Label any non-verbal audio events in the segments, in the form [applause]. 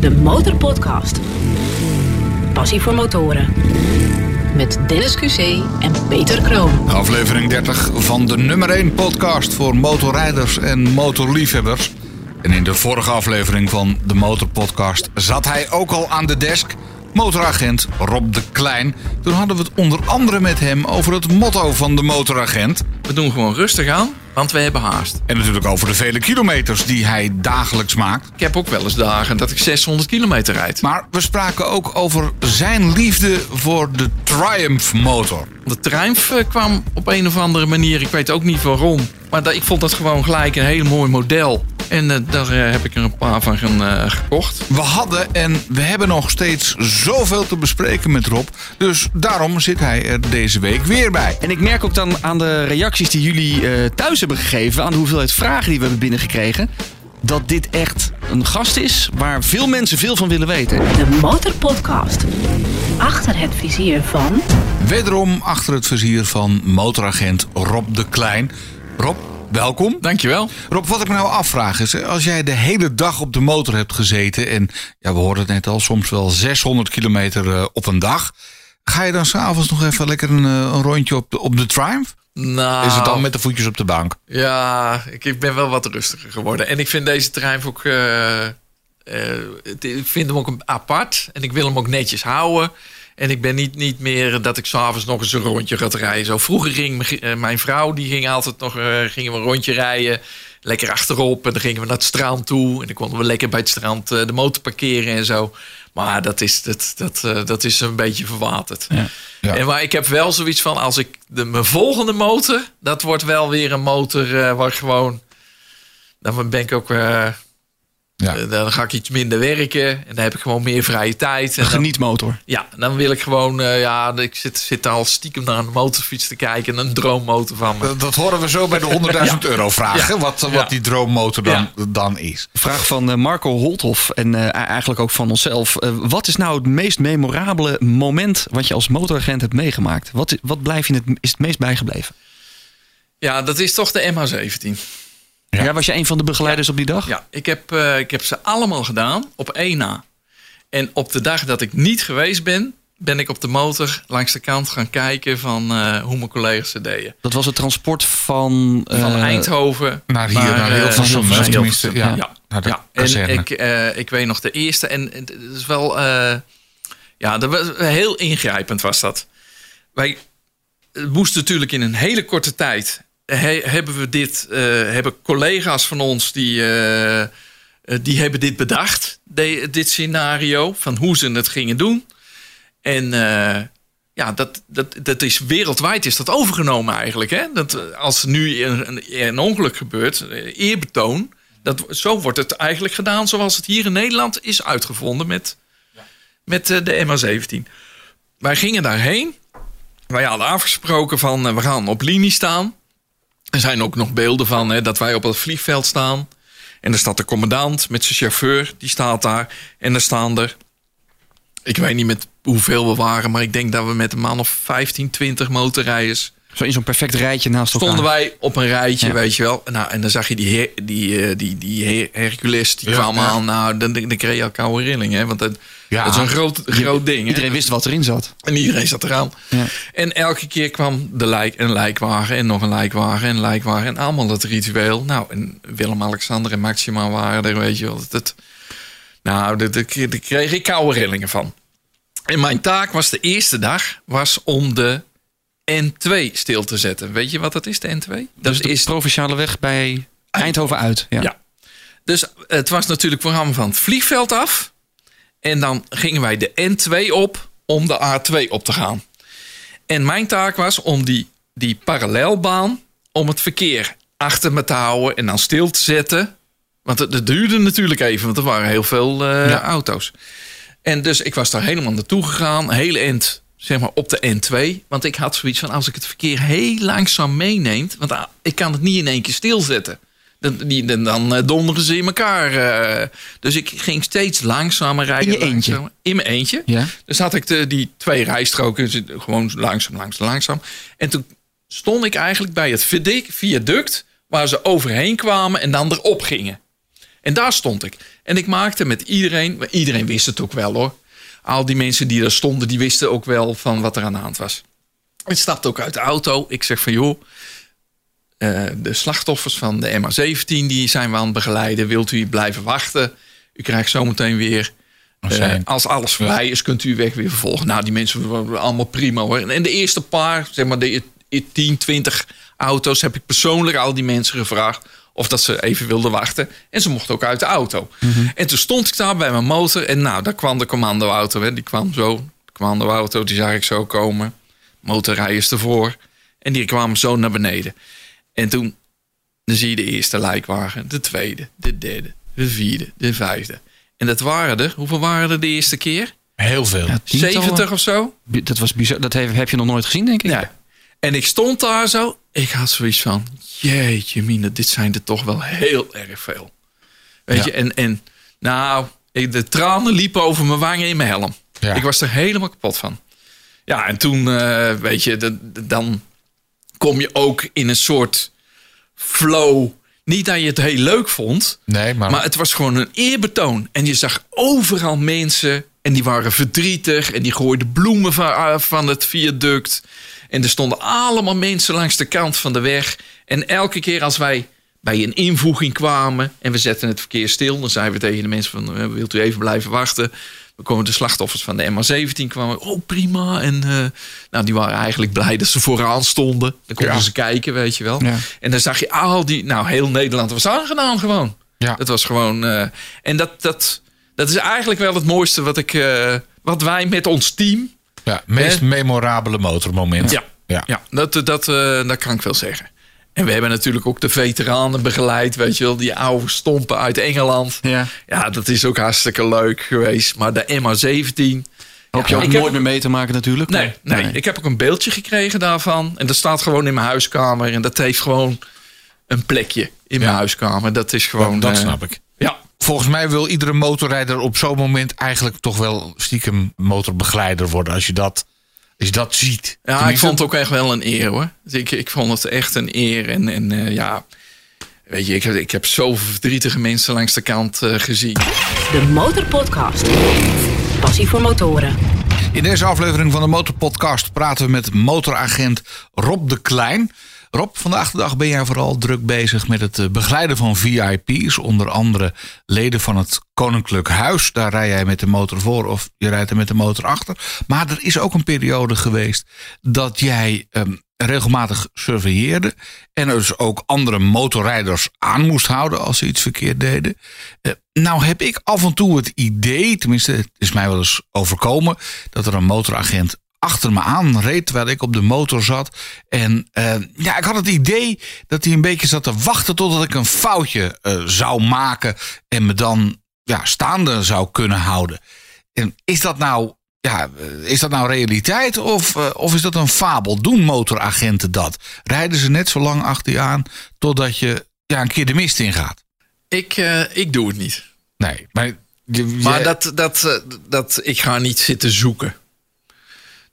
de Motorpodcast. Passie voor motoren. Met Dennis QC en Peter Kroon. Aflevering 30 van de nummer 1 podcast voor motorrijders en motorliefhebbers. En in de vorige aflevering van de Motorpodcast zat hij ook al aan de desk. Motoragent Rob de Klein. Toen hadden we het onder andere met hem over het motto van de motoragent. We doen gewoon rustig aan, want we hebben haast. En natuurlijk over de vele kilometers die hij dagelijks maakt. Ik heb ook wel eens dagen dat ik 600 kilometer rijd. Maar we spraken ook over zijn liefde voor de Triumph motor. De Triumph eh, kwam op een of andere manier, ik weet ook niet waarom. Maar dat- ik vond dat gewoon gelijk een heel mooi model. En eh, daar eh, heb ik er een paar van gaan, eh, gekocht. We hadden en we hebben nog steeds zoveel te bespreken met Rob. Dus daarom zit hij er deze week weer bij. En ik merk ook dan aan de reacties die jullie eh, thuis hebben gegeven, aan de hoeveelheid vragen die we hebben binnengekregen, dat dit echt een gast is waar veel mensen veel van willen weten. De Motorpodcast. Achter het vizier van... Wederom achter het vizier van motoragent Rob de Klein. Rob, welkom. Dankjewel. Rob, wat ik me nou afvraag is, als jij de hele dag op de motor hebt gezeten en ja, we hoorden het net al, soms wel 600 kilometer eh, op een dag. Ga je dan s'avonds nog even lekker een, eh, een rondje op de, op de Triumph? Nou, Is het dan met de voetjes op de bank? Ja, ik, ik ben wel wat rustiger geworden. En ik vind deze Triumph ook... eh, ik vind hem ook apart. En ik wil hem ook netjes houden. En ik ben niet, niet meer dat ik s'avonds nog eens een rondje ga rijden. Zo vroeger ging mijn- eh, mijn vrouw, die ging altijd nog eh, gingen we een rondje rijden. Lekker achterop. En dan gingen we naar het strand toe. En dan konden we lekker bij het strand eh, de motor parkeren en zo. Maar dat is, dat, dat, dat is een beetje verwaterd. Ja. En maar ik heb wel zoiets van, als ik de, mijn volgende motor, dat wordt wel weer een motor eh, waar gewoon, dan ben ik ook, Ja. eh, dan ga ik iets minder werken en dan heb ik gewoon meer vrije tijd. En dan, genietmotor. ja, dan wil ik gewoon, eh, ja, ik zit, zit al stiekem naar een motorfiets te kijken, een droommotor van me. Dat, dat horen we zo bij de 100.000 [laughs] euro vragen, Ja. wat, wat Ja. die droommotor dan, Ja. dan is. Vraag van eh, Marco Holthoff en eh, eigenlijk ook van onszelf. Eh, wat is nou het meest memorabele moment wat je als motoragent hebt meegemaakt? Wat, wat blijf je het, is het meest bijgebleven? Ja, dat is toch de MH17. Ja. was je een van de begeleiders op die dag? Ja, ik heb, eh, ik heb ze allemaal gedaan op één na. En op de dag dat ik niet geweest ben, ben ik op de motor langs de kant gaan kijken van eh, hoe mijn collega's het deden. Dat was het transport van... Van eh, Eindhoven Naar hier, naar Hilversum, Hilversum. tenminste, ja, Ja, naar de ja. En ik, eh, ik weet nog de eerste. En het is wel. eh, ja, dat was heel ingrijpend was dat. Wij moesten natuurlijk in een hele korte tijd. He- hebben we dit. eh, hebben collega's van ons die. eh, eh, die hebben dit bedacht, dit scenario, van hoe ze het gingen doen. En ja, dat, dat, dat is wereldwijd is dat overgenomen eigenlijk. Hè? Dat, als nu een, ongeluk gebeurt, eerbetoon. Dat, zo wordt het eigenlijk gedaan zoals het hier in Nederland is uitgevonden met, met de MH17. Wij gingen daarheen. Wij hadden afgesproken van we gaan op linie staan. Er zijn ook nog beelden van hè, dat wij op het vliegveld staan. En er staat de commandant met zijn chauffeur, die staat daar. En er staan er, ik weet niet met hoeveel we waren, maar ik denk dat we met een man of 15, 20 motorrijders Zo in zo'n perfect rijtje naast elkaar. stonden wij op een rijtje, Ja. weet je wel. Nou, en dan zag je die, Her- die, eh, die, die Her- Hercules, die Ja, kwam ja. aan. Nou, dan, dan kreeg je al koude rilling, hè. Want dat, Ja. dat is een groot, groot ding, hè. Iedereen wist wat erin zat. En iedereen zat eraan. Ja. En elke keer kwam de lijk, een lijkwagen en nog een lijkwagen en een lijkwagen. En allemaal het ritueel. Nou, en Willem-Alexander en Maxima waren er, weet je wel. Dat, dat- nou, daar kreeg ik koude rillingen van. En mijn taak was de eerste dag was om de N2 stil te zetten. Weet je wat dat is, de N2? Dat Dus de is provinciale weg bij Eindhoven uit. Ja. ja. Dus het was natuurlijk programma van het vliegveld af. En dan gingen wij de N2 op om de A2 op te gaan. En mijn taak was om die, die parallelbaan, om het verkeer achter me te houden en dan stil te zetten. Want het, het duurde natuurlijk even, want er waren heel veel eh, Ja. auto's. En dus ik was daar helemaal naartoe gegaan, heel eind, zeg maar op de N2. Want ik had zoiets van, als ik het verkeer heel langzaam meeneemt... want ah, ik kan het niet in één keer stilzetten. Dan, die, dan, dan eh, donderen ze in elkaar. eh. dus ik ging steeds langzamer rijden. In je eentje? In mijn eentje. Ja. Dus had ik de, die twee rijstroken dus gewoon langzaam, langzaam, langzaam. En toen stond ik eigenlijk bij het viaduct... waar ze overheen kwamen en dan erop gingen. En daar stond ik. En ik maakte met iedereen, iedereen wist het ook wel hoor. Al die mensen die daar stonden, die wisten ook wel van wat er aan de hand was. Ik stapte ook uit de auto. Ik zeg van joh, eh, de slachtoffers van de MH17 die zijn we aan het begeleiden. Wilt u blijven wachten? U krijgt zometeen weer uh, als alles voorbij is, kunt u weg weer vervolgen. Nou, die mensen waren allemaal prima hoor. En de eerste paar, zeg maar de 10, 20 auto's, heb ik persoonlijk al die mensen gevraagd of dat ze even wilden wachten. En ze mochten ook uit de auto. Mm -hmm. En toen stond ik daar bij mijn motor. En nou, daar kwam de commandoauto. Hè. Die kwam zo. De commandoauto, die zag ik zo komen. Motorrijders ervoor. En die kwamen zo naar beneden. En toen dan zie je de eerste lijkwagen. De tweede, de derde, de vierde, de vijfde. En dat waren er. Hoeveel waren er de eerste keer? Heel veel. Ja, 70 of zo? Dat was bizar. Dat heb je nog nooit gezien, denk ik. Ja. En ik stond daar zo. Ik had zoiets van: Jeetje, mine, dit zijn er toch wel heel erg veel. Weet ja. je, en, en nou, de tranen liepen over mijn wangen in mijn helm. Ja. Ik was er helemaal kapot van. Ja, en toen, uh, weet je, de, de, dan kom je ook in een soort flow. Niet dat je het heel leuk vond, nee, maar... maar het was gewoon een eerbetoon. En je zag overal mensen en die waren verdrietig en die gooiden bloemen van, van het viaduct. En er stonden allemaal mensen langs de kant van de weg. En elke keer als wij bij een invoeging kwamen en we zetten het verkeer stil, dan zeiden we tegen de mensen van, wilt u even blijven wachten? Dan komen de slachtoffers van de MH17 kwamen. Oh, prima. En uh, nou, die waren eigenlijk blij dat ze vooraan stonden. Dan konden ja. ze kijken, weet je wel. Ja. En dan zag je al die... Nou, heel Nederland was aangedaan gewoon. Ja. Dat was gewoon... Uh, en dat, dat, dat is eigenlijk wel het mooiste wat, ik, uh, wat wij met ons team... Ja, meest memorabele motormoment. Ja, ja. ja dat, dat, dat kan ik wel zeggen. En we hebben natuurlijk ook de veteranen begeleid, weet je wel, die oude stompen uit Engeland. Ja, ja dat is ook hartstikke leuk geweest. Maar de MH17. Hoop je ook nooit heb... meer mee te maken natuurlijk. Nee, nee, nee, ik heb ook een beeldje gekregen daarvan. En dat staat gewoon in mijn huiskamer. En dat heeft gewoon een plekje in mijn huiskamer. Dat is gewoon... Ja, dat snap ik. Volgens mij wil iedere motorrijder op zo'n moment eigenlijk toch wel stiekem motorbegeleider worden. Als je dat als je dat ziet. Ja, Tenminste, ik vond het ook echt wel een eer hoor. Dus ik, ik vond het echt een eer. En, en uh, ja, weet je, ik heb, ik heb zoveel verdrietige mensen langs de kant uh, gezien. De Motorpodcast. Passie voor motoren. In deze aflevering van de Motorpodcast praten we met motoragent Rob de Klein. Rob, vandaag de dag ben jij vooral druk bezig met het begeleiden van VIP's. Onder andere leden van het Koninklijk Huis. Daar rij jij met de motor voor of je rijdt er met de motor achter. Maar er is ook een periode geweest dat jij um, regelmatig surveilleerde. En dus ook andere motorrijders aan moest houden als ze iets verkeerd deden. Uh, nou heb ik af en toe het idee, tenminste het is mij wel eens overkomen... dat er een motoragent achter me aan reed terwijl ik op de motor zat. En uh, ja, ik had het idee dat hij een beetje zat te wachten totdat ik een foutje uh, zou maken en me dan ja, staande zou kunnen houden. En is dat nou, ja, is dat nou realiteit of, uh, of is dat een fabel? Doen motoragenten dat? Rijden ze net zo lang achter je aan totdat je ja, een keer de mist ingaat? Ik, ik doe het niet. Nee, maar... Je, maar dat, dat, dat, ik ga niet zitten zoeken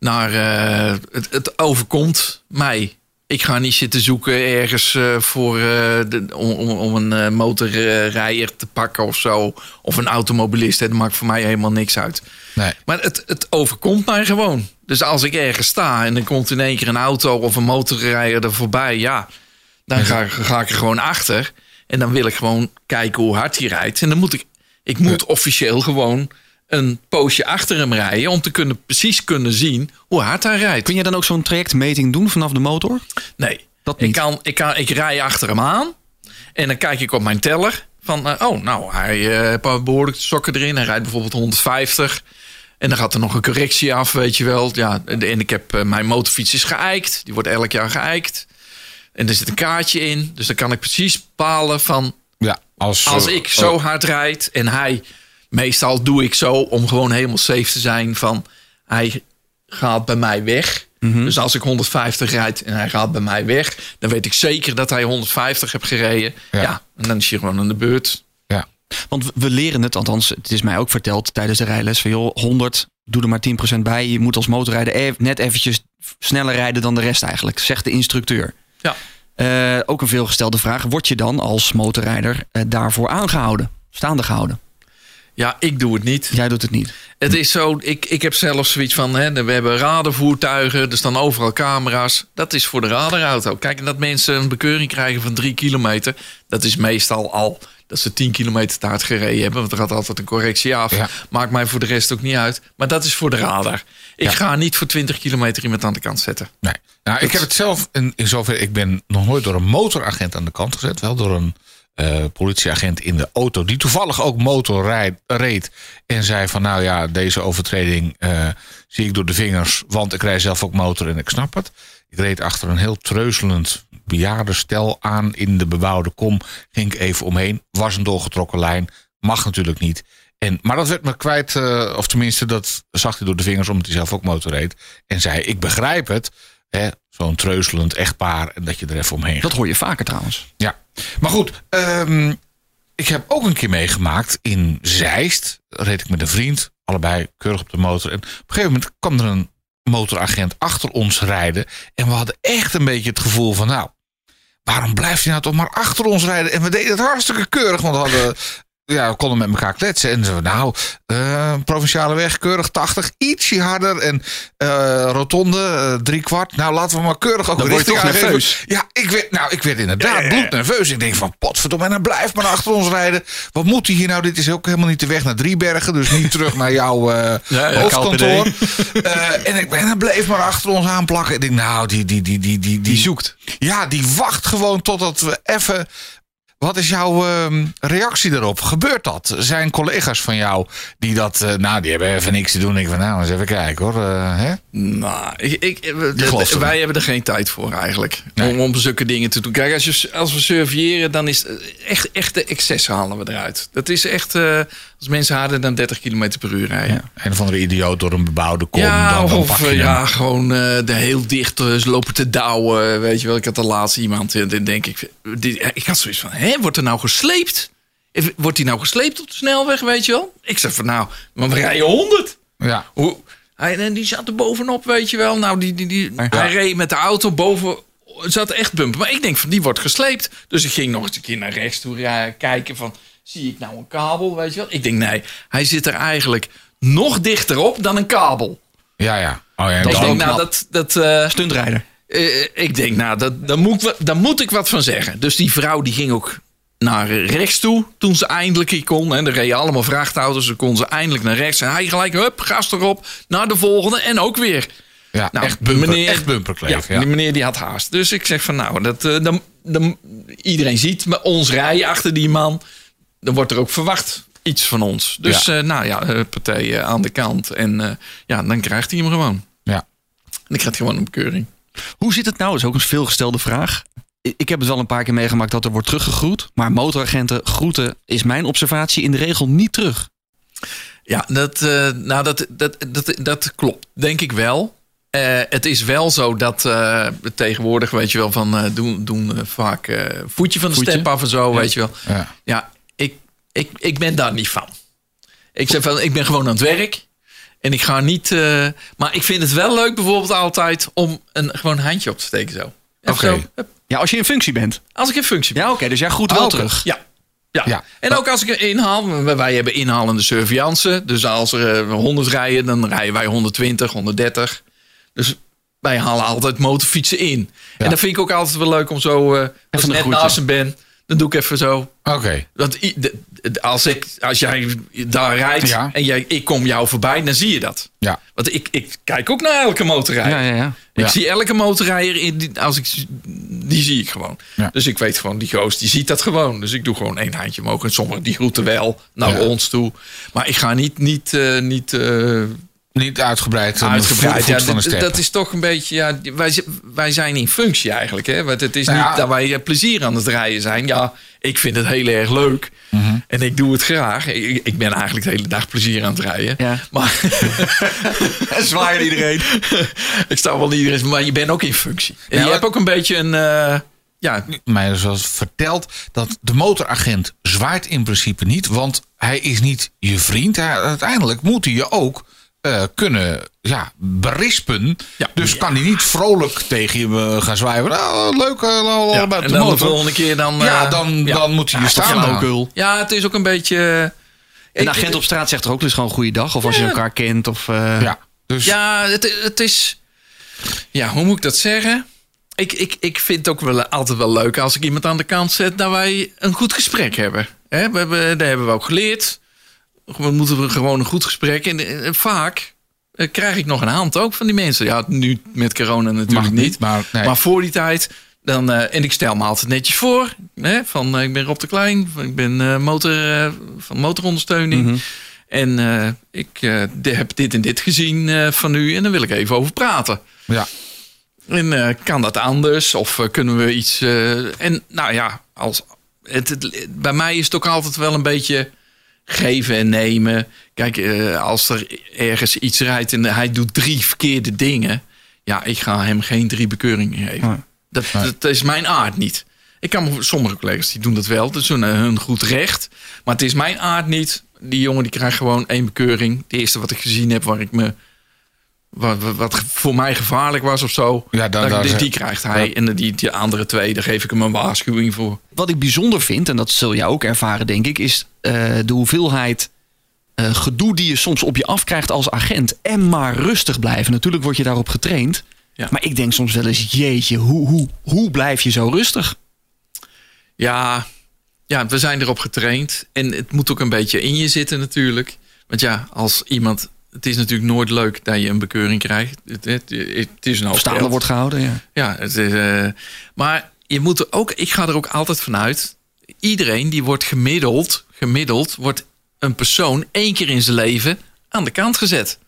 naar uh, het, het, overkomt mij. Ik ga niet zitten zoeken ergens uh, voor, uh, de, om, om een motorrijder te pakken of zo. Of een automobilist. Dat maakt voor mij helemaal niks uit. Nee. Maar het, het overkomt mij gewoon. Dus als ik ergens sta en er komt in één keer een auto of een motorrijder er voorbij. Ja, dan ga, ga ik er gewoon achter. En dan wil ik gewoon kijken hoe hard hij rijdt. En dan moet ik, ik moet officieel gewoon een poosje achter hem rijden om te kunnen precies kunnen zien hoe hard hij rijdt. Kun je dan ook zo'n trajectmeting doen vanaf de motor? Nee, dat niet. Ik, kan, ik, kan, ik rij achter hem aan en dan kijk ik op mijn teller van uh, oh nou hij uh, heeft behoorlijk sokken erin. Hij rijdt bijvoorbeeld 150 en dan gaat er nog een correctie af, weet je wel. Ja, en ik heb uh, mijn motorfiets is geëikt, die wordt elk jaar geëikt en er zit een kaartje in, dus dan kan ik precies bepalen van ja, als, als ik zo oh. hard rijd en hij meestal doe ik zo om gewoon helemaal safe te zijn van hij gaat bij mij weg. Mm -hmm. Dus als ik 150 rijd en hij gaat bij mij weg, dan weet ik zeker dat hij 150 heeft gereden. Ja, ja en dan is hij gewoon aan de beurt. Ja. Want we leren het, althans, het is mij ook verteld tijdens de rijles van joh, 100, doe er maar 10% bij. Je moet als motorrijder net eventjes sneller rijden dan de rest eigenlijk, zegt de instructeur. Ja. Uh, ook een veelgestelde vraag, word je dan als motorrijder uh, daarvoor aangehouden? staande gehouden. Ja, ik doe het niet. Jij doet het niet. Het is zo, ik, ik heb zelfs zoiets van, hè, we hebben radarvoertuigen, er staan overal camera's. Dat is voor de radarauto. Kijk, en dat mensen een bekeuring krijgen van drie kilometer, dat is meestal al dat ze 10 kilometer te hard gereden hebben. Want er gaat altijd een correctie af. Ja. Maakt mij voor de rest ook niet uit. Maar dat is voor de radar. Ik Ja. ga niet voor 20 kilometer iemand aan de kant zetten. Nee. Nou, ik heb het zelf in, in zover. Ik ben nog nooit door een motoragent aan de kant gezet. Wel door een eh, politieagent in de auto. Die toevallig ook motor reed. En zei van nou ja, deze overtreding eh, zie ik door de vingers. Want ik rij zelf ook motor en ik snap het. Ik reed achter een heel treuzelend bejaardenstel aan in de bebouwde kom. Ging ik even omheen. Was een doorgetrokken lijn. Mag natuurlijk niet. En, maar dat werd me kwijt, eh, of tenminste, dat zag hij door de vingers omdat hij zelf ook motor reed. En zei: Ik begrijp het. Hè, Zo'n treuzelend echtpaar. En dat je er even omheen gaat. Dat hoor je vaker trouwens. Ja. Maar goed, ehm, ik heb ook een keer meegemaakt in Zeist. Reed ik met een vriend, allebei keurig op de motor. En op een gegeven moment kwam er een motoragent achter ons rijden. En we hadden echt een beetje het gevoel van, nou, waarom blijft hij nou toch maar achter ons rijden? En we deden het hartstikke keurig, want we hadden... Ja, we konden met elkaar kletsen. En zo, nou, eh, provinciale weg, keurig 80, ietsje harder. En eh, rotonde, eh, drie kwart. Nou, laten we maar keurig ook Dan word je richting toch aangeven. nerveus. Ja, ik werd, nou, ik werd inderdaad bloednerveus. Ik denk van, potverdomme, en dan blijft maar achter ons rijden. Wat moet hij hier nou? Dit is ook helemaal niet de weg naar Driebergen. Dus niet terug naar jouw [laughs] Ja, ja, hoofdkantoor. [laughs] En ik ben, hij bleef maar achter ons aanplakken. Ik denk, nou, die, die, die, die, die, die zoekt. Ja, die wacht gewoon totdat we even... Wat is jouw ehm, reactie daarop? Gebeurt dat? Zijn collega's van jou die dat... eh, nou, die hebben even niks te doen. Ik van, nou, eens even kijken hoor. eh, hè? Nou, ik, ik, er wij hebben er geen tijd voor eigenlijk. Nee. Om, om zulke dingen te doen. Kijk, als, je, als we surveilleren, dan is echt, echt de excess halen we eruit. Dat is echt eh, als mensen harder dan 30 km per uur rijden. Een of andere idioot door een bebouwde kom. Ja, dan, dan of je eh, hem. ja, gewoon eh, de heel dicht eh, lopen te douwen. Weet je wel, ik had de laatste iemand. En dan denk ik, die, ik had zoiets van: hè, wordt er nou gesleept? Wordt hij nou gesleept op de snelweg? Weet je wel? Ik zeg van nou, maar we rijden 100. Ja. Hoe, hij, en die zat er bovenop, weet je wel. Nou, die, die, die, hij reed met de auto boven. Zat echt bumper. Maar ik denk van die wordt gesleept. Dus ik ging nog eens een keer naar rechts toe ja, kijken van. Zie ik nou een kabel, weet je wel? Ik denk nee, hij zit er eigenlijk nog dichter op dan een kabel. Ja, ja. Oh, ja ik denk, nou, dat, dat, eh, Stuntrijder. eh, ik denk, nou, dat, daar, moet ik, wat- daar moet ik wat van zeggen. Dus die vrouw die ging ook naar rechts toe toen ze eindelijk hier kon. En er reden allemaal vrachtauto's. Ze kon ze eindelijk naar rechts. En hij gelijk, hup, gas erop. Naar de volgende en ook weer. ja, Nou, echt bumper, meneer- echt bumperkleef. Ja, Ja, die meneer die had haast. Dus ik zeg van, nou, dat, eh, dan, dan, iedereen ziet me- ons rijden achter die man. Dan wordt er ook verwacht iets van ons. Dus, Ja. eh, nou ja, eh, partij eh, aan de kant. En ja, dan krijgt hij hem gewoon. ja. En dan krijgt hij gewoon een bekeuring. Hoe zit het nou? Dat is ook een veelgestelde vraag. Ik heb het wel een paar keer meegemaakt dat er wordt teruggegroet. Maar motoragenten groeten is mijn observatie in de regel niet terug. Ja, dat, nou, dat, dat, dat, dat klopt. Denk ik wel. Het is wel zo dat eh, tegenwoordig, weet je wel, van doen, doen vaak voetje van de Voetje. step af en zo, weet je wel. Ja. Ja, ik, ik, ben daar niet van. Ik zeg van, ik ben gewoon aan het werk. En ik ga niet. eh, maar ik vind het wel leuk, bijvoorbeeld altijd, om een gewoon handje op te steken zo. Oké. Ja, als je in functie bent. als ik in functie ben. Ja, oké. dus jij Oh, wel oké. terug. Ja. Ja. Ja. en ook als ik er inhaal, wij- hebben inhalende surveillance. Dus als er eh, 100 rijden, dan rijden wij 120, 130. Dus wij halen altijd motorfietsen in. En dat vind ik ook altijd wel leuk om zo, eh, als ik een net naast hem ben, dan doe ik even zo. Oké. Want als, ik, als jij daar rijdt Ja. en jij, ik kom jou voorbij, dan zie je dat. Ja. Want ik, ik kijk ook naar elke motorrijder. Ja, ja, ja. Ik Ja. zie elke motorrijder, in die, als ik, die zie ik gewoon. Ja. Dus ik weet gewoon, die goos, die ziet dat gewoon. Dus ik doe gewoon één handje omhoog. En sommigen die groeten wel naar ons toe. Maar ik ga niet, niet, eh, niet eh, Niet uitgebreid. een uitgebreid. voet Ja, dat- is toch een beetje, ja, wij, wij zijn in functie eigenlijk. Hè? Want het is Nou niet dat wij eh, plezier aan het rijden zijn. Ja, ik vind het heel erg leuk. Mhm. En ik doe het graag. Ik, ik ben eigenlijk de hele dag plezier aan het rijden. Ja. Maar [laughs] Zwaaien iedereen. [laughs] ik sta wel iedereen, maar je bent ook in functie. En Ja, je hebt ook een beetje een, eh, ja, mij was verteld dat de motoragent zwaait in principe niet, want hij is niet je vriend. Hij, uiteindelijk moet hij je ook eh, kunnen ja, berispen. Ja. Dus kan hij niet vrolijk tegen je eh, gaan zwijgen. Nou, leuk, uh, Ja, en de dan de volgende keer dan... ja, eh, dan, ja. dan moet hij je Ja, staan flauwekul. Ja, het is ook een beetje... Een agent op straat zegt er ook dus gewoon goeiedag. Of als je elkaar kent. Of, eh, Ja, dus Ja, het, het is... Ja, hoe moet ik dat zeggen? Ik, ik, ik vind het ook wel altijd wel leuk als ik iemand aan de kant zet... dat wij een goed gesprek hebben. Hè, we hebben daar hebben we ook geleerd. We moeten gewoon een goed gesprek. En, eh, vaak eh, krijg ik nog een hand ook van die mensen. Ja, nu met corona natuurlijk niet. maar, nee. Maar voor die tijd... Dan, eh, en ik stel me altijd netjes voor. Hè, van, ik ben Rob de Klein. Ik ben motor, van motorondersteuning. Mhm. En ik de- heb dit en dit gezien van u. En daar wil ik even over praten. ja. En kan dat anders? Of kunnen we iets... en nou ja, als, het, het- bij mij is het ook altijd wel een beetje geven en nemen. Kijk, eh, als er ergens iets rijdt en hij doet drie verkeerde dingen... Ja, ik ga hem geen drie bekeuringen geven. Nee. Dat, dat is mijn aard niet. Ik kan me, sommige collega's die doen dat wel. Dat is hun, hun goed recht. Maar het is mijn aard niet. Die jongen die krijgt gewoon één bekeuring. De eerste wat ik gezien heb waar ik me... Wat, wat- voor mij gevaarlijk was of zo. Ja, dan- dat- daar die, ze- die krijgt hij. En die, die andere twee, daar geef ik hem een waarschuwing voor. Wat ik bijzonder vind, en dat zul jij ook ervaren, denk ik, is eh, de hoeveelheid eh, gedoe die je soms op je afkrijgt als agent. En maar rustig blijven. Natuurlijk word je daarop getraind. Ja. Maar ik denk soms wel eens, jeetje, hoe, hoe, hoe blijf je zo rustig? Ja, ja, we zijn erop getraind. En het moet ook een beetje in je zitten natuurlijk. Want ja, als iemand... Het is natuurlijk nooit leuk dat je een bekeuring krijgt. Het, het, het is een hoop Staande geld. wordt gehouden, ja. Ja, het is, eh, maar je moet er ook, ik ga er ook altijd vanuit. Iedereen die wordt gemiddeld, gemiddeld wordt een persoon één keer in zijn leven aan de kant gezet.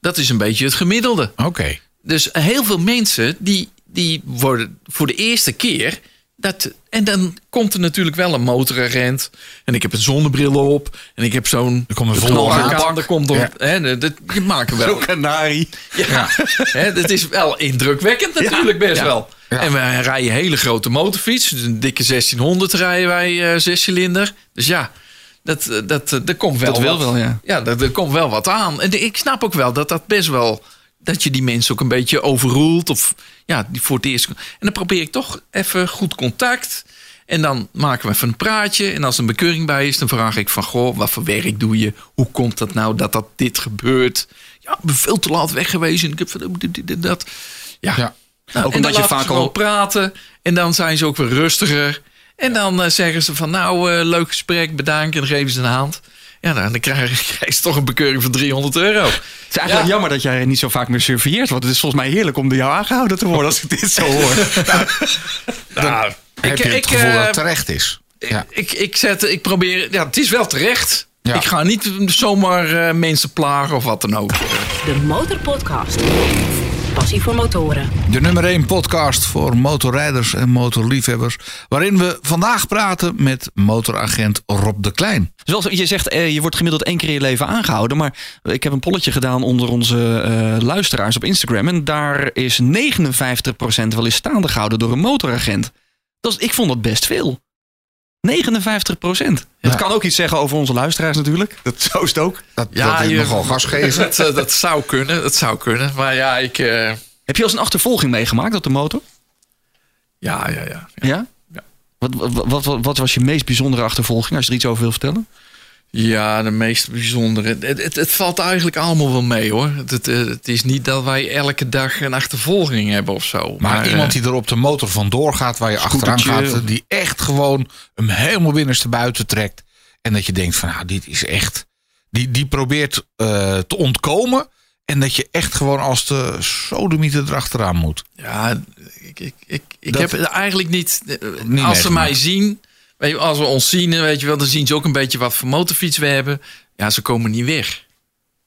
Dat is een beetje het gemiddelde. Oké. Dus heel veel mensen die, die worden voor de eerste keer. Dat, en dan komt er natuurlijk wel een motoragent. En ik heb een zonnebril op. En ik heb zo'n. Er komt een volle Er komt op. Ja. Hè, dat, dat- je maakt er wel. kanarie. Ja, Hè, dat is wel indrukwekkend natuurlijk best Ja. wel. Ja. En wij rijden hele grote motorfiets. Dus een dikke 1600 rijden wij eh zescilinder. Dus ja, dat, eh, dat, eh, er komt wel Dat wil wat. wel, ja. Ja, dat, er komt wel wat aan. En ik snap ook wel dat dat best wel... dat je die mensen ook een beetje overroelt. Of ja, die voor het eerst... En dan probeer ik toch even goed contact... En dan maken we even een praatje. En als er een bekeuring bij is, dan vraag ik van... Goh, wat voor werk doe je? Hoe komt dat nou dat, dat dit gebeurt? Ja, ik ben veel te laat weg geweest. En ik heb van dat. Ja. Ja. Nou, Ook omdat je vaak al- praten. En dan zijn ze ook weer rustiger. En dan eh, zeggen ze van... Nou, eh, leuk gesprek, bedankt. En dan geven ze een hand. Ja, nou, dan krijg [laughs] krijg je toch een bekeuring van 300 euro. Het is eigenlijk Ja. jammer dat jij niet zo vaak meer surveilleert. Want het is volgens mij heerlijk om door jou aangehouden te worden als ik dit zo hoor. [laughs] Nou, Heb je het gevoel dat het terecht is? Ja. Ik, ik, zet, ik probeer... Ja, het is wel terecht. Ja. Ik ga niet zomaar eh, mensen plagen of wat dan ook. De Motorpodcast. Passie voor motoren. De nummer 1 podcast voor motorrijders en motorliefhebbers. Waarin we vandaag praten met motoragent Rob de Klein. Zoals je zegt, eh, je wordt gemiddeld één keer in je leven aangehouden. Maar ik heb een polletje gedaan onder onze eh, luisteraars op Instagram. En daar is 59% wel eens staande gehouden door een motoragent. Dat is, ik vond dat best veel. 59 procent. Dat Ja. kan ook iets zeggen over onze luisteraars natuurlijk. Dat, zo is het ook. Dat, dat is je- nogal gas geven. [laughs] Dat, eh, dat zou kunnen, dat zou kunnen. Maar ja, ik... eh, Heb je al eens een achtervolging meegemaakt op de motor? ja, ja, ja. Ja? Ja. Wat, wat, wat, wat was je meest bijzondere achtervolging, als je er iets over wil vertellen? Ja, de meest bijzondere. Het, het, het valt eigenlijk allemaal wel mee hoor. Het, het, eh, is niet dat wij elke dag een achtervolging hebben of zo. Maar, eh, iemand die er op de motor vandoor gaat, waar je achteraan gaat, die echt gewoon hem helemaal binnenstebuiten trekt. En dat je denkt van, nou, dit is echt. Die, die probeert eh, te ontkomen. En dat je echt gewoon als de sodemieter erachteraan moet. Ja, ik, ik, ik, ik Dat- heb eigenlijk niet. eh, Niet als ze mij zien, weet je, als we ons zien, weet je wel, dan zien ze ook een beetje wat voor motorfiets we hebben. Ja, ze komen niet weg.